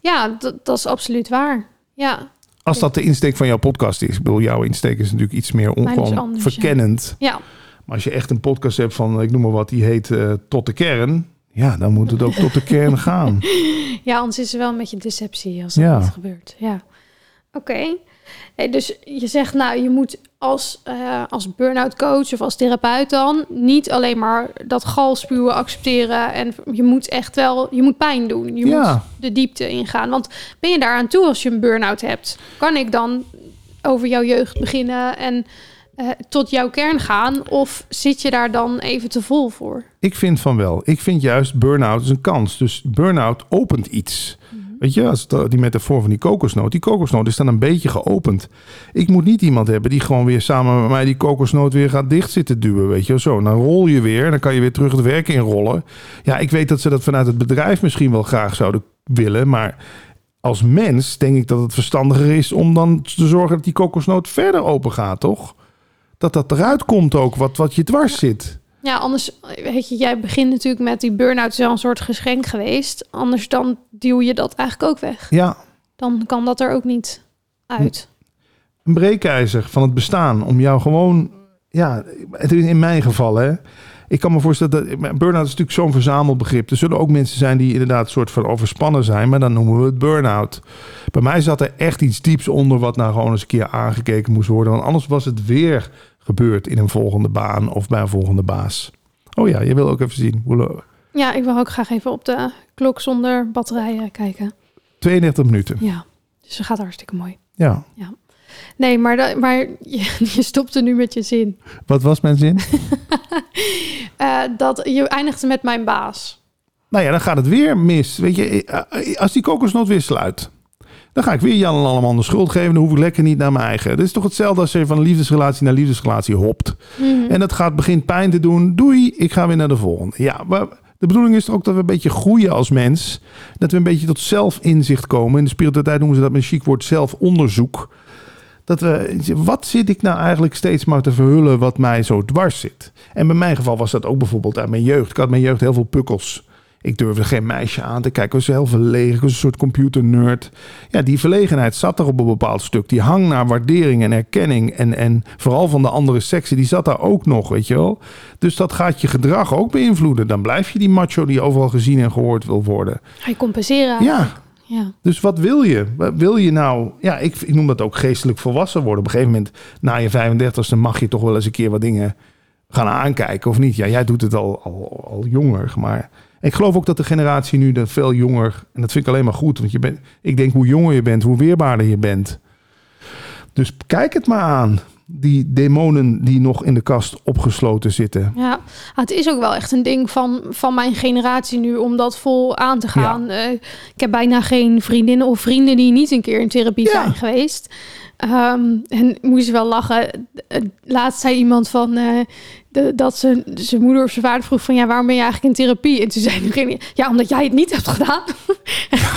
ja dat is absoluut waar. Ja. Als dat de insteek van jouw podcast is. Ik bedoel, jouw insteek is natuurlijk iets meer ongewoon verkennend. ja. Maar als je echt een podcast hebt van, ik noem maar wat, die heet uh, Tot de Kern. Ja, dan moet het ook tot de kern [LAUGHS] gaan. Ja, anders is er wel een beetje deceptie als dat ja. gebeurt. Ja, oké. dus je zegt, nou, je moet als, uh, als burn-out coach of als therapeut dan niet alleen maar dat galspuwen accepteren. En je moet echt wel, je moet pijn doen. Je ja. moet de diepte ingaan. Want ben je daar aan toe als je een burn-out hebt? Kan ik dan over jouw jeugd beginnen en uh, tot jouw kern gaan? Of zit je daar dan even te vol voor? Ik vind van wel. Ik vind juist burn-out is een kans. Dus burn-out opent iets. Mhm. Weet je, als die metafoor van die kokosnoot. Die kokosnoot is dan een beetje geopend. Ik moet niet iemand hebben die gewoon weer samen met mij die kokosnoot weer gaat dicht zitten duwen. Weet je, zo. Dan rol je weer. Dan kan je weer terug het werk inrollen. Ja, ik weet dat ze dat vanuit het bedrijf misschien wel graag zouden willen. Maar als mens denk ik dat het verstandiger is om dan te zorgen dat die kokosnoot verder open gaat, toch? Dat dat eruit komt ook, wat, wat je dwars zit. Ja, anders, weet je, jij begint natuurlijk met die burn-out is wel een soort geschenk geweest. Anders dan duw je dat eigenlijk ook weg. Ja. Dan kan dat er ook niet uit. Een breekijzer van het bestaan om jou gewoon, ja, in mijn geval, hè. Ik kan me voorstellen dat burn-out is natuurlijk zo'n verzamelbegrip. Er zullen ook mensen zijn die inderdaad een soort van overspannen zijn, maar dan noemen we het burn-out. Bij mij zat er echt iets dieps onder wat nou gewoon eens een keer aangekeken moest worden. Want anders was het weer gebeurd in een volgende baan of bij een volgende baas. Oh ja, je wil ook even zien. Ja, ik wil ook graag even op de klok zonder batterijen kijken. 32 minuten. Ja, dus dat gaat hartstikke mooi. Ja. ja. Nee, maar, maar je, [LAUGHS] je stopte nu met je zin. Wat was mijn zin? uh, [LAUGHS] dat je eindigde met mijn baas. Nou ja, dan gaat het weer mis. Weet je, eh, als die kokosnoot weer sluit, dan ga ik weer Jan en allemaal de schuld geven. Dan hoef ik lekker niet naar mijn eigen. Het is toch hetzelfde als je van liefdesrelatie naar liefdesrelatie hopt. Mhm. En dat gaat begint pijn te doen. Doei, ik ga weer naar de volgende. Ja, maar de bedoeling is ook dat we een beetje groeien als mens. Dat we een beetje tot zelfinzicht komen. In de spiritualiteit noemen ze dat met een chic woord zelfonderzoek. Dat we, wat zit ik nou eigenlijk steeds maar te verhullen wat mij zo dwars zit? En bij mijn geval was dat ook bijvoorbeeld uit mijn jeugd. Ik had mijn jeugd heel veel pukkels. Ik durfde geen meisje aan te kijken. Ik was heel verlegen. Ik was een soort computernerd. Ja, die verlegenheid zat er op een bepaald stuk. Die hang naar waardering en erkenning. En, en vooral van de andere seksen, die zat daar ook nog, weet je wel. Dus dat gaat je gedrag ook beïnvloeden. Dan blijf je die macho die overal gezien en gehoord wil worden. Ga je compenseren. Ja. Ja. Dus wat wil je? Wil je nou, ja, ik, ik noem dat ook geestelijk volwassen worden. Op een gegeven moment, na je 35ste, mag je toch wel eens een keer wat dingen gaan aankijken, of niet? Ja, jij doet het al, al, al jonger, maar ik geloof ook dat de generatie nu dat veel jonger, en dat vind ik alleen maar goed, want je bent, ik denk hoe jonger je bent, hoe weerbaarder je bent. Dus kijk het maar aan die demonen die nog in de kast opgesloten zitten. Ja, ah, het is ook wel echt een ding van, van mijn generatie nu om dat vol aan te gaan. Ja. Uh, ik heb bijna geen vriendinnen of vrienden die niet een keer in therapie zijn geweest. Um, en moest wel lachen. Laatst zei iemand van, uh, dat ze, zijn moeder of zijn vader vroeg van ja, waarom ben je eigenlijk in therapie? En toen zei diegene, ja, omdat jij het niet hebt gedaan.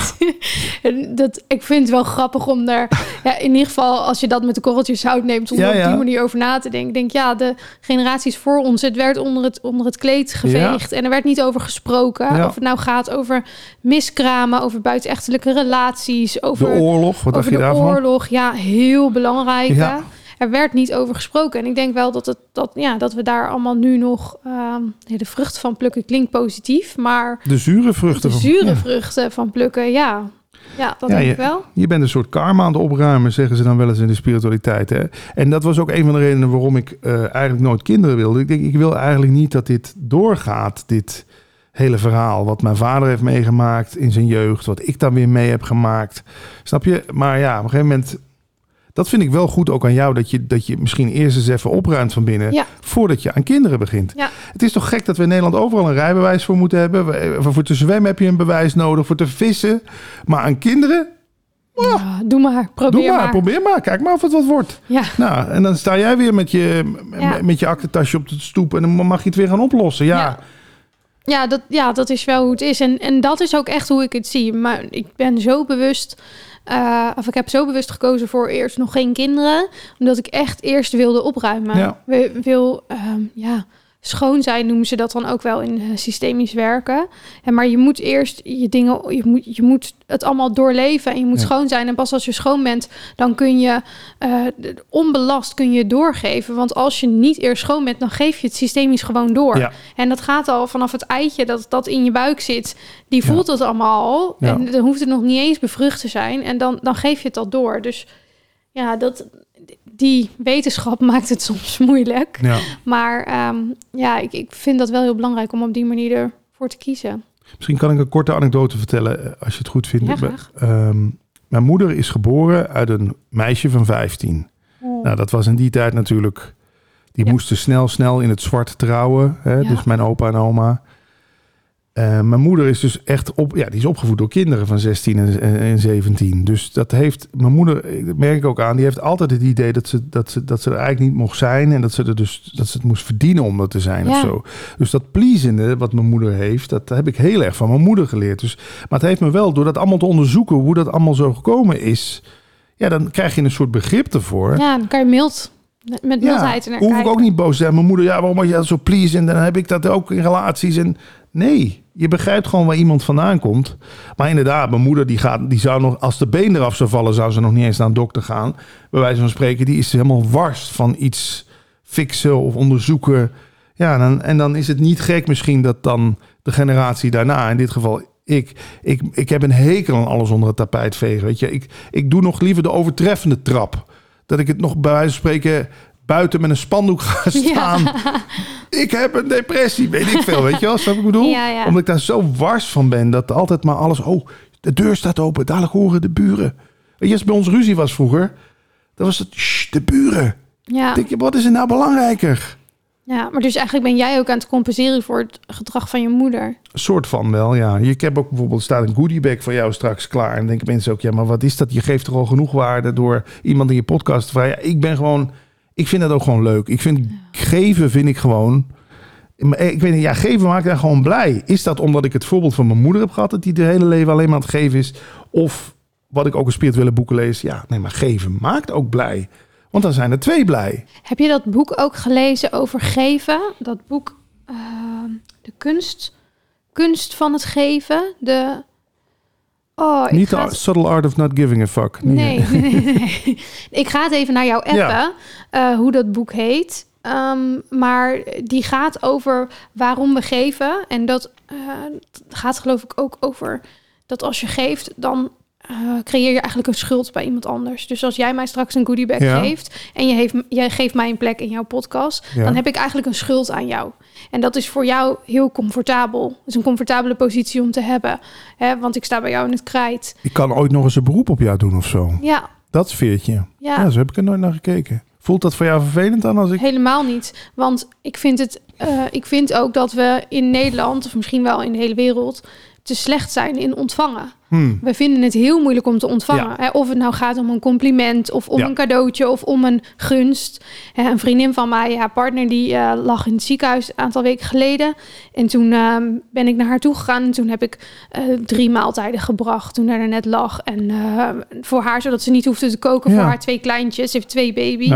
[LAUGHS] en dat, ik vind het wel grappig om daar, ja, in ieder geval als je dat met de korreltjes zout neemt, om ja, op die manier over na te denken. Denk ja, de generaties voor ons, het werd onder het, onder het kleed geveegd en er werd niet over gesproken. Of het nou gaat over miskramen, over buitenechtelijke relaties, over de oorlog. Wat over de daarvan? oorlog. Ja, heel belangrijk. Ja er werd niet over gesproken. En ik denk wel dat, het, dat, ja, dat we daar allemaal nu nog uh, de vruchten van plukken klinkt positief, maar de zure vruchten, de zure van, vruchten van plukken, ja. Ja, dat denk je, ik wel. Je bent een soort karma aan het opruimen, zeggen ze dan wel eens in de spiritualiteit. Hè? En dat was ook een van de redenen waarom ik uh, eigenlijk nooit kinderen wilde. Ik denk, ik wil eigenlijk niet dat dit doorgaat, dit hele verhaal. Wat mijn vader heeft meegemaakt in zijn jeugd, wat ik dan weer mee heb gemaakt. Snap je? Maar ja, op een gegeven moment dat vind ik wel goed ook aan jou, dat je, dat je misschien eerst eens even opruimt van binnen, voordat je aan kinderen begint. Ja. Het is toch gek dat we in Nederland overal een rijbewijs voor moeten hebben. Voor te zwemmen heb je een bewijs nodig, voor te vissen. Maar aan kinderen, ja, doe maar, probeer doe maar, Probeer maar, kijk maar of het wat wordt. Ja. Nou, en dan sta jij weer met je, met je aktentasje op de stoep en dan mag je het weer gaan oplossen. Ja. ja. Ja, dat, ja, dat is wel hoe het is. En, en dat is ook echt hoe ik het zie. Maar ik ben zo bewust uh, of ik heb zo bewust gekozen voor eerst nog geen kinderen, omdat ik echt eerst wilde opruimen. Ja. Wil, um, ja, schoon zijn noemen ze dat dan ook wel in uh, systemisch werken. En maar je moet eerst je dingen, je moet, je moet het allemaal doorleven en je moet schoon zijn. En pas als je schoon bent, dan kun je uh, onbelast kun je doorgeven. Want als je niet eerst schoon bent, dan geef je het systemisch gewoon door. Ja. En dat gaat al vanaf het eitje dat dat in je buik zit. Die voelt het allemaal al. En dan hoeft het nog niet eens bevrucht te zijn. En dan, dan geef je het al door. Dus ja, dat, die wetenschap [LAUGHS] maakt het soms moeilijk. Ja. Maar um, ja, ik, ik vind dat wel heel belangrijk om op die manier ervoor te kiezen. Misschien kan ik een korte anekdote vertellen, eh, als je het goed vindt. Ja. Um, mijn moeder is geboren uit een meisje van 15. Oh. Nou, dat was in die tijd natuurlijk. Die moesten snel, snel in het zwart trouwen. Hè? Dus mijn opa en oma. Eh, mijn moeder is dus echt op, ja, die is opgevoed door kinderen van 16 en, en 17. Dus dat heeft mijn moeder, dat merk ik ook aan, die heeft altijd het idee dat ze, dat ze, dat ze er eigenlijk niet mocht zijn en dat ze er dus dat ze het moest verdienen om dat te zijn Ja. of zo. Dus dat pleasende wat mijn moeder heeft, dat heb ik heel erg van mijn moeder geleerd. Dus, maar het heeft me wel, door dat allemaal te onderzoeken, hoe dat allemaal zo gekomen is, ja, dan krijg je een soort begrip ervoor. Ja, dan kan je mild, met mildheid naar hoef ik ook niet boos te zijn. Mijn moeder, ja, waarom was je dat zo pleasing? En dan heb ik dat ook in relaties. En nee, je begrijpt gewoon waar iemand vandaan komt. Maar inderdaad, mijn moeder die gaat, die zou nog, als de been eraf zou vallen, zou ze nog niet eens naar een dokter gaan. Bij wijze van spreken, die is helemaal wars van iets fixen of onderzoeken. Ja, en dan, en dan is het niet gek misschien dat dan de generatie daarna, in dit geval ik, ik, ik heb een hekel aan alles onder het tapijt vegen. Weet je, ik, ik doe nog liever de overtreffende trap. Dat ik het nog bij wijze van spreken buiten met een spandoek ga staan. Ik heb een depressie, weet ik veel, weet je wel? Snap ik bedoel? Ja, ja. Omdat ik daar zo wars van ben, dat altijd maar alles... Oh, de deur staat open, dadelijk horen de buren. Weet je, als bij ons ruzie was vroeger, dan was het... "Sst, de buren. Ja. Denk je, wat is er nou belangrijker? ja, maar dus eigenlijk ben jij ook aan het compenseren voor het gedrag van je moeder. Een soort van wel, ja. Ik heb ook bijvoorbeeld, staat een goodiebag van jou straks klaar. En denken mensen ook, ja, maar wat is dat? Je geeft er al genoeg waarde door iemand in je podcast vragen. Ja, ik ben gewoon, ik vind dat ook gewoon leuk. Ik vind geven, vind ik gewoon... Maar Ik weet niet, ja, geven maakt mij gewoon blij. Is dat omdat ik het voorbeeld van mijn moeder heb gehad... dat die de hele leven alleen maar aan het geven is? Of wat ik ook in spirituele boeken lees... ja, nee, maar geven maakt ook blij. Want dan zijn er twee blij. Heb je dat boek ook gelezen over geven? Dat boek, eh, de kunst, kunst van het geven. De, oh, Niet de het- subtle art of not giving a fuck. Nee, nee, nee, nee. [LAUGHS] Ik ga het even naar jou appen, Ja. eh, hoe dat boek heet. Ehm, maar die gaat over waarom we geven. En dat eh, gaat geloof ik ook over dat als je geeft, dan eh, creëer je eigenlijk een schuld bij iemand anders. Dus als jij mij straks een goodiebag Ja. geeft en je, heeft, jij geeft mij een plek in jouw podcast, Ja. dan heb ik eigenlijk een schuld aan jou. En dat is voor jou heel comfortabel. Het is een comfortabele positie om te hebben. Hè? Want ik sta bij jou in het krijt. Ik kan ooit nog eens een beroep op jou doen of zo. Ja, Dat sfeertje. ja. Ja, zo heb ik er nooit naar gekeken. Voelt dat voor jou vervelend dan als ik... Helemaal niet. Want ik vind, het, eh, ik vind ook dat we in Nederland, of misschien wel in de hele wereld, te slecht zijn in ontvangen. Hmm. We vinden het heel moeilijk om te ontvangen. Ja. Hè? Of het nou gaat om een compliment, of om Ja. een cadeautje, of om een gunst. Hè, een vriendin van mij, haar partner, die eh, lag in het ziekenhuis een aantal weken geleden. En toen ehm, ben ik naar haar toe gegaan. En toen heb ik eh, drie maaltijden gebracht toen hij er net lag. En eh, voor haar, zodat ze niet hoefde te koken Ja. voor haar twee kleintjes. Ze heeft twee baby's.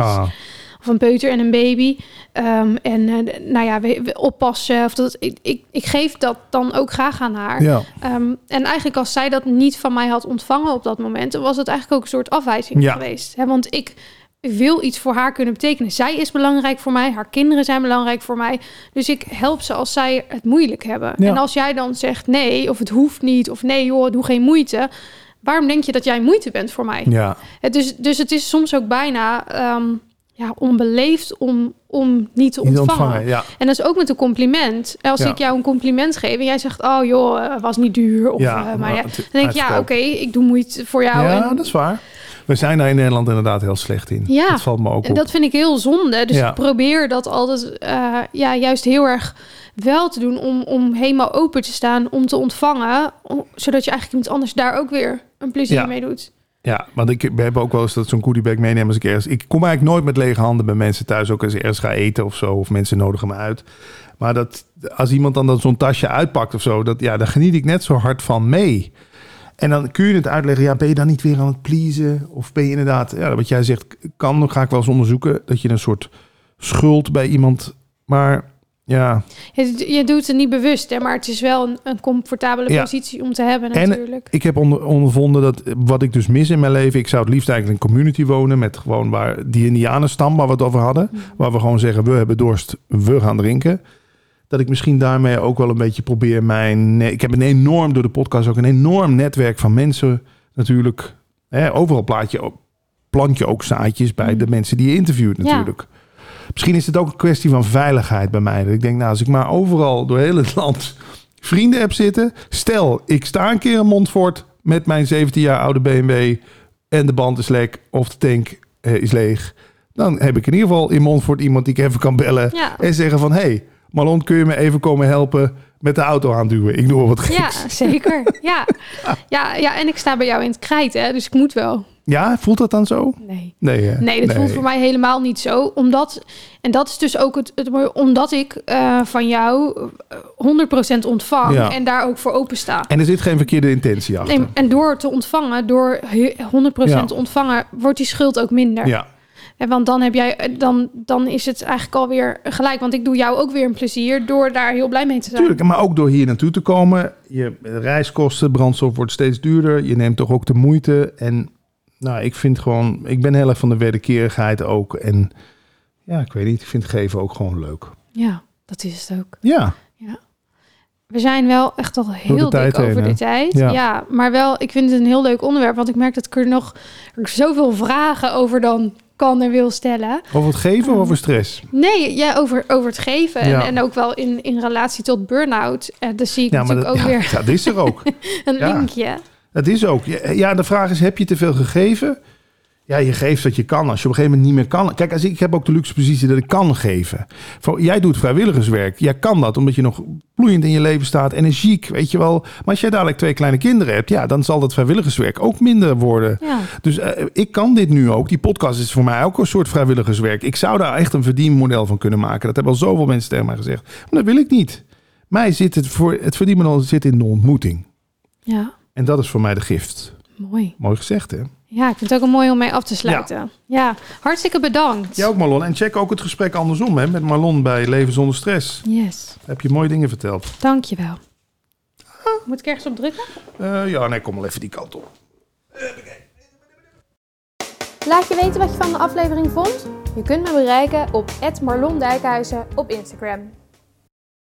Of een peuter en een baby. Ehm, en eh, nou ja, we, we oppassen. Of dat, ik, ik, ik geef dat dan ook graag aan haar. ja. Ehm, en eigenlijk als zij dat niet van mij had ontvangen op dat moment... dan was het eigenlijk ook een soort afwijzing Ja. geweest. Hè? Want ik wil iets voor haar kunnen betekenen. Zij is belangrijk voor mij. Haar kinderen zijn belangrijk voor mij. Dus ik help ze als zij het moeilijk hebben. Ja. En als jij dan zegt nee, of het hoeft niet... of nee joh, doe geen moeite... waarom denk je dat jij moeite bent voor mij? ja. Het dus, dus het is soms ook bijna ehm, ja, onbeleefd om, om niet te Niet ontvangen. ja. En dat is ook met een compliment. Als Ja. ik jou een compliment geef en jij zegt... oh joh, eh, was niet duur. Of, ja, eh, maar ja, het- dan denk ik, ja, oké, ik doe moeite voor jou. Ja, en, dat is waar. We zijn daar in Nederland inderdaad heel slecht in. Ja. Dat valt me ook en op. dat vind ik heel zonde. Dus Ja. ik probeer dat altijd eh, ja, juist heel erg wel te doen... Om, om helemaal open te staan, om te ontvangen... om- zodat je eigenlijk iemand anders daar ook weer een plezier Ja. mee doet. Ja, want ik, we hebben ook wel eens dat zo'n goodiebag meenemen als ik ergens... Ik kom eigenlijk nooit met lege handen bij mensen thuis, ook als ik ergens ga eten of zo. Of mensen nodigen me uit. Maar dat, als iemand dan, dan zo'n tasje uitpakt of zo, dat, ja, daar geniet ik net zo hard van mee. En dan kun je het uitleggen, ja, ben je dan niet weer aan het pleasen? Of ben je inderdaad, ja, wat jij zegt, kan, dan ga ik wel eens onderzoeken, dat je een soort schuld bij iemand... Maar ja, Je, je doet het niet bewust, hè, maar het is wel een, een comfortabele Ja. positie om te hebben En- natuurlijk. Ik heb onder, ondervonden dat wat ik dus mis in mijn leven, ik zou het liefst eigenlijk in een community wonen met gewoon waar die Indianenstam waar we het over hadden, waar we gewoon zeggen we hebben dorst, we gaan drinken. Dat ik misschien daarmee ook wel een beetje probeer mijn. Ik heb een enorm door de podcast ook een enorm netwerk van mensen natuurlijk. Hè, overal plaat je, plant je ook zaadjes bij de mensen die je interviewt natuurlijk. Misschien is het ook een kwestie van veiligheid bij mij. Dat ik denk, nou, als ik maar overal door heel het land vrienden heb zitten. Stel, ik sta een keer in Montfort met mijn 17 jaar oude BMW en de band is lek of de tank eh, is leeg. Dan heb ik in ieder geval in Montfort iemand die ik even kan bellen Ja. en zeggen van... hey, Marlon, kun je me even komen helpen? met de auto aanduwen. Ik doe wel wat Ja, geks. zeker. Ja. [LAUGHS] Ja, ja, en ik sta bij jou in het krijt, hè, dus ik moet wel. Ja, voelt dat dan zo? Nee. Nee, hè? Nee, dat voelt voor mij helemaal niet zo. Omdat, en dat is dus ook het, het mooie, omdat ik eh, van jou eh, 100% ontvang Ja. en daar ook voor open sta. En er zit geen verkeerde intentie achter. Nee, en door te ontvangen, door he- 100% Ja. ontvangen, wordt die schuld ook minder. Ja, En want dan heb jij, eh, dan, dan is het eigenlijk alweer gelijk. Want ik doe jou ook weer een plezier door daar heel blij mee te zijn. tuurlijk. Maar ook door hier naartoe te komen. Je reiskosten, brandstof wordt steeds duurder. Je neemt toch ook de moeite. En nou, ik vind gewoon... Ik ben heel erg van de wederkerigheid ook. En ja, ik weet niet. Ik vind geven ook gewoon leuk. Ja, dat is het ook. Ja, We zijn wel echt al heel dik heen, over de tijd. Ja. Ja. maar wel, ik vind het een heel leuk onderwerp. Want ik merk dat ik er nog zoveel vragen over dan kan en wil stellen. over het geven of over stress? Nee, ja, over, over het geven. Ja. En, en ook wel in, in relatie tot burn-out. Uh, daar zie ik Ja, natuurlijk dat, ook ja, weer dat is er ook. [LAUGHS] een ja. linkje. Dat is ook. Ja, de vraag is, heb je te veel gegeven? Ja, je geeft wat je kan. Als je op een gegeven moment niet meer kan. Kijk, als ik, ik heb ook de luxe positie dat ik kan geven. Jij doet vrijwilligerswerk. Jij kan dat omdat je nog bloeiend in je leven staat. Energiek, weet je wel. Maar als jij dadelijk twee kleine kinderen hebt. Ja, dan zal dat vrijwilligerswerk ook minder worden. Ja. Dus eh, ik kan dit nu ook. Die podcast is voor mij ook een soort vrijwilligerswerk. Ik zou daar echt een verdienmodel van kunnen maken. Dat hebben al zoveel mensen tegen mij gezegd. Maar dat wil ik niet. Mij zit het voor het verdienmodel zit in de ontmoeting. ja, En dat is voor mij de gift. mooi. Mooi gezegd, hè? Ja, ik vind het ook een mooi om mee af te sluiten. Ja, hartstikke bedankt. Jij ook, Marlon. En check ook het gesprek andersom, hè? Met Marlon bij Leven Zonder Stress. Yes, Heb je mooie dingen verteld. dankjewel. Moet ik ergens op drukken? Eh, ja, nee, kom wel even die kant op. Laat je weten wat je van de aflevering vond. Je kunt me bereiken op @marlondijkhuizen op Instagram.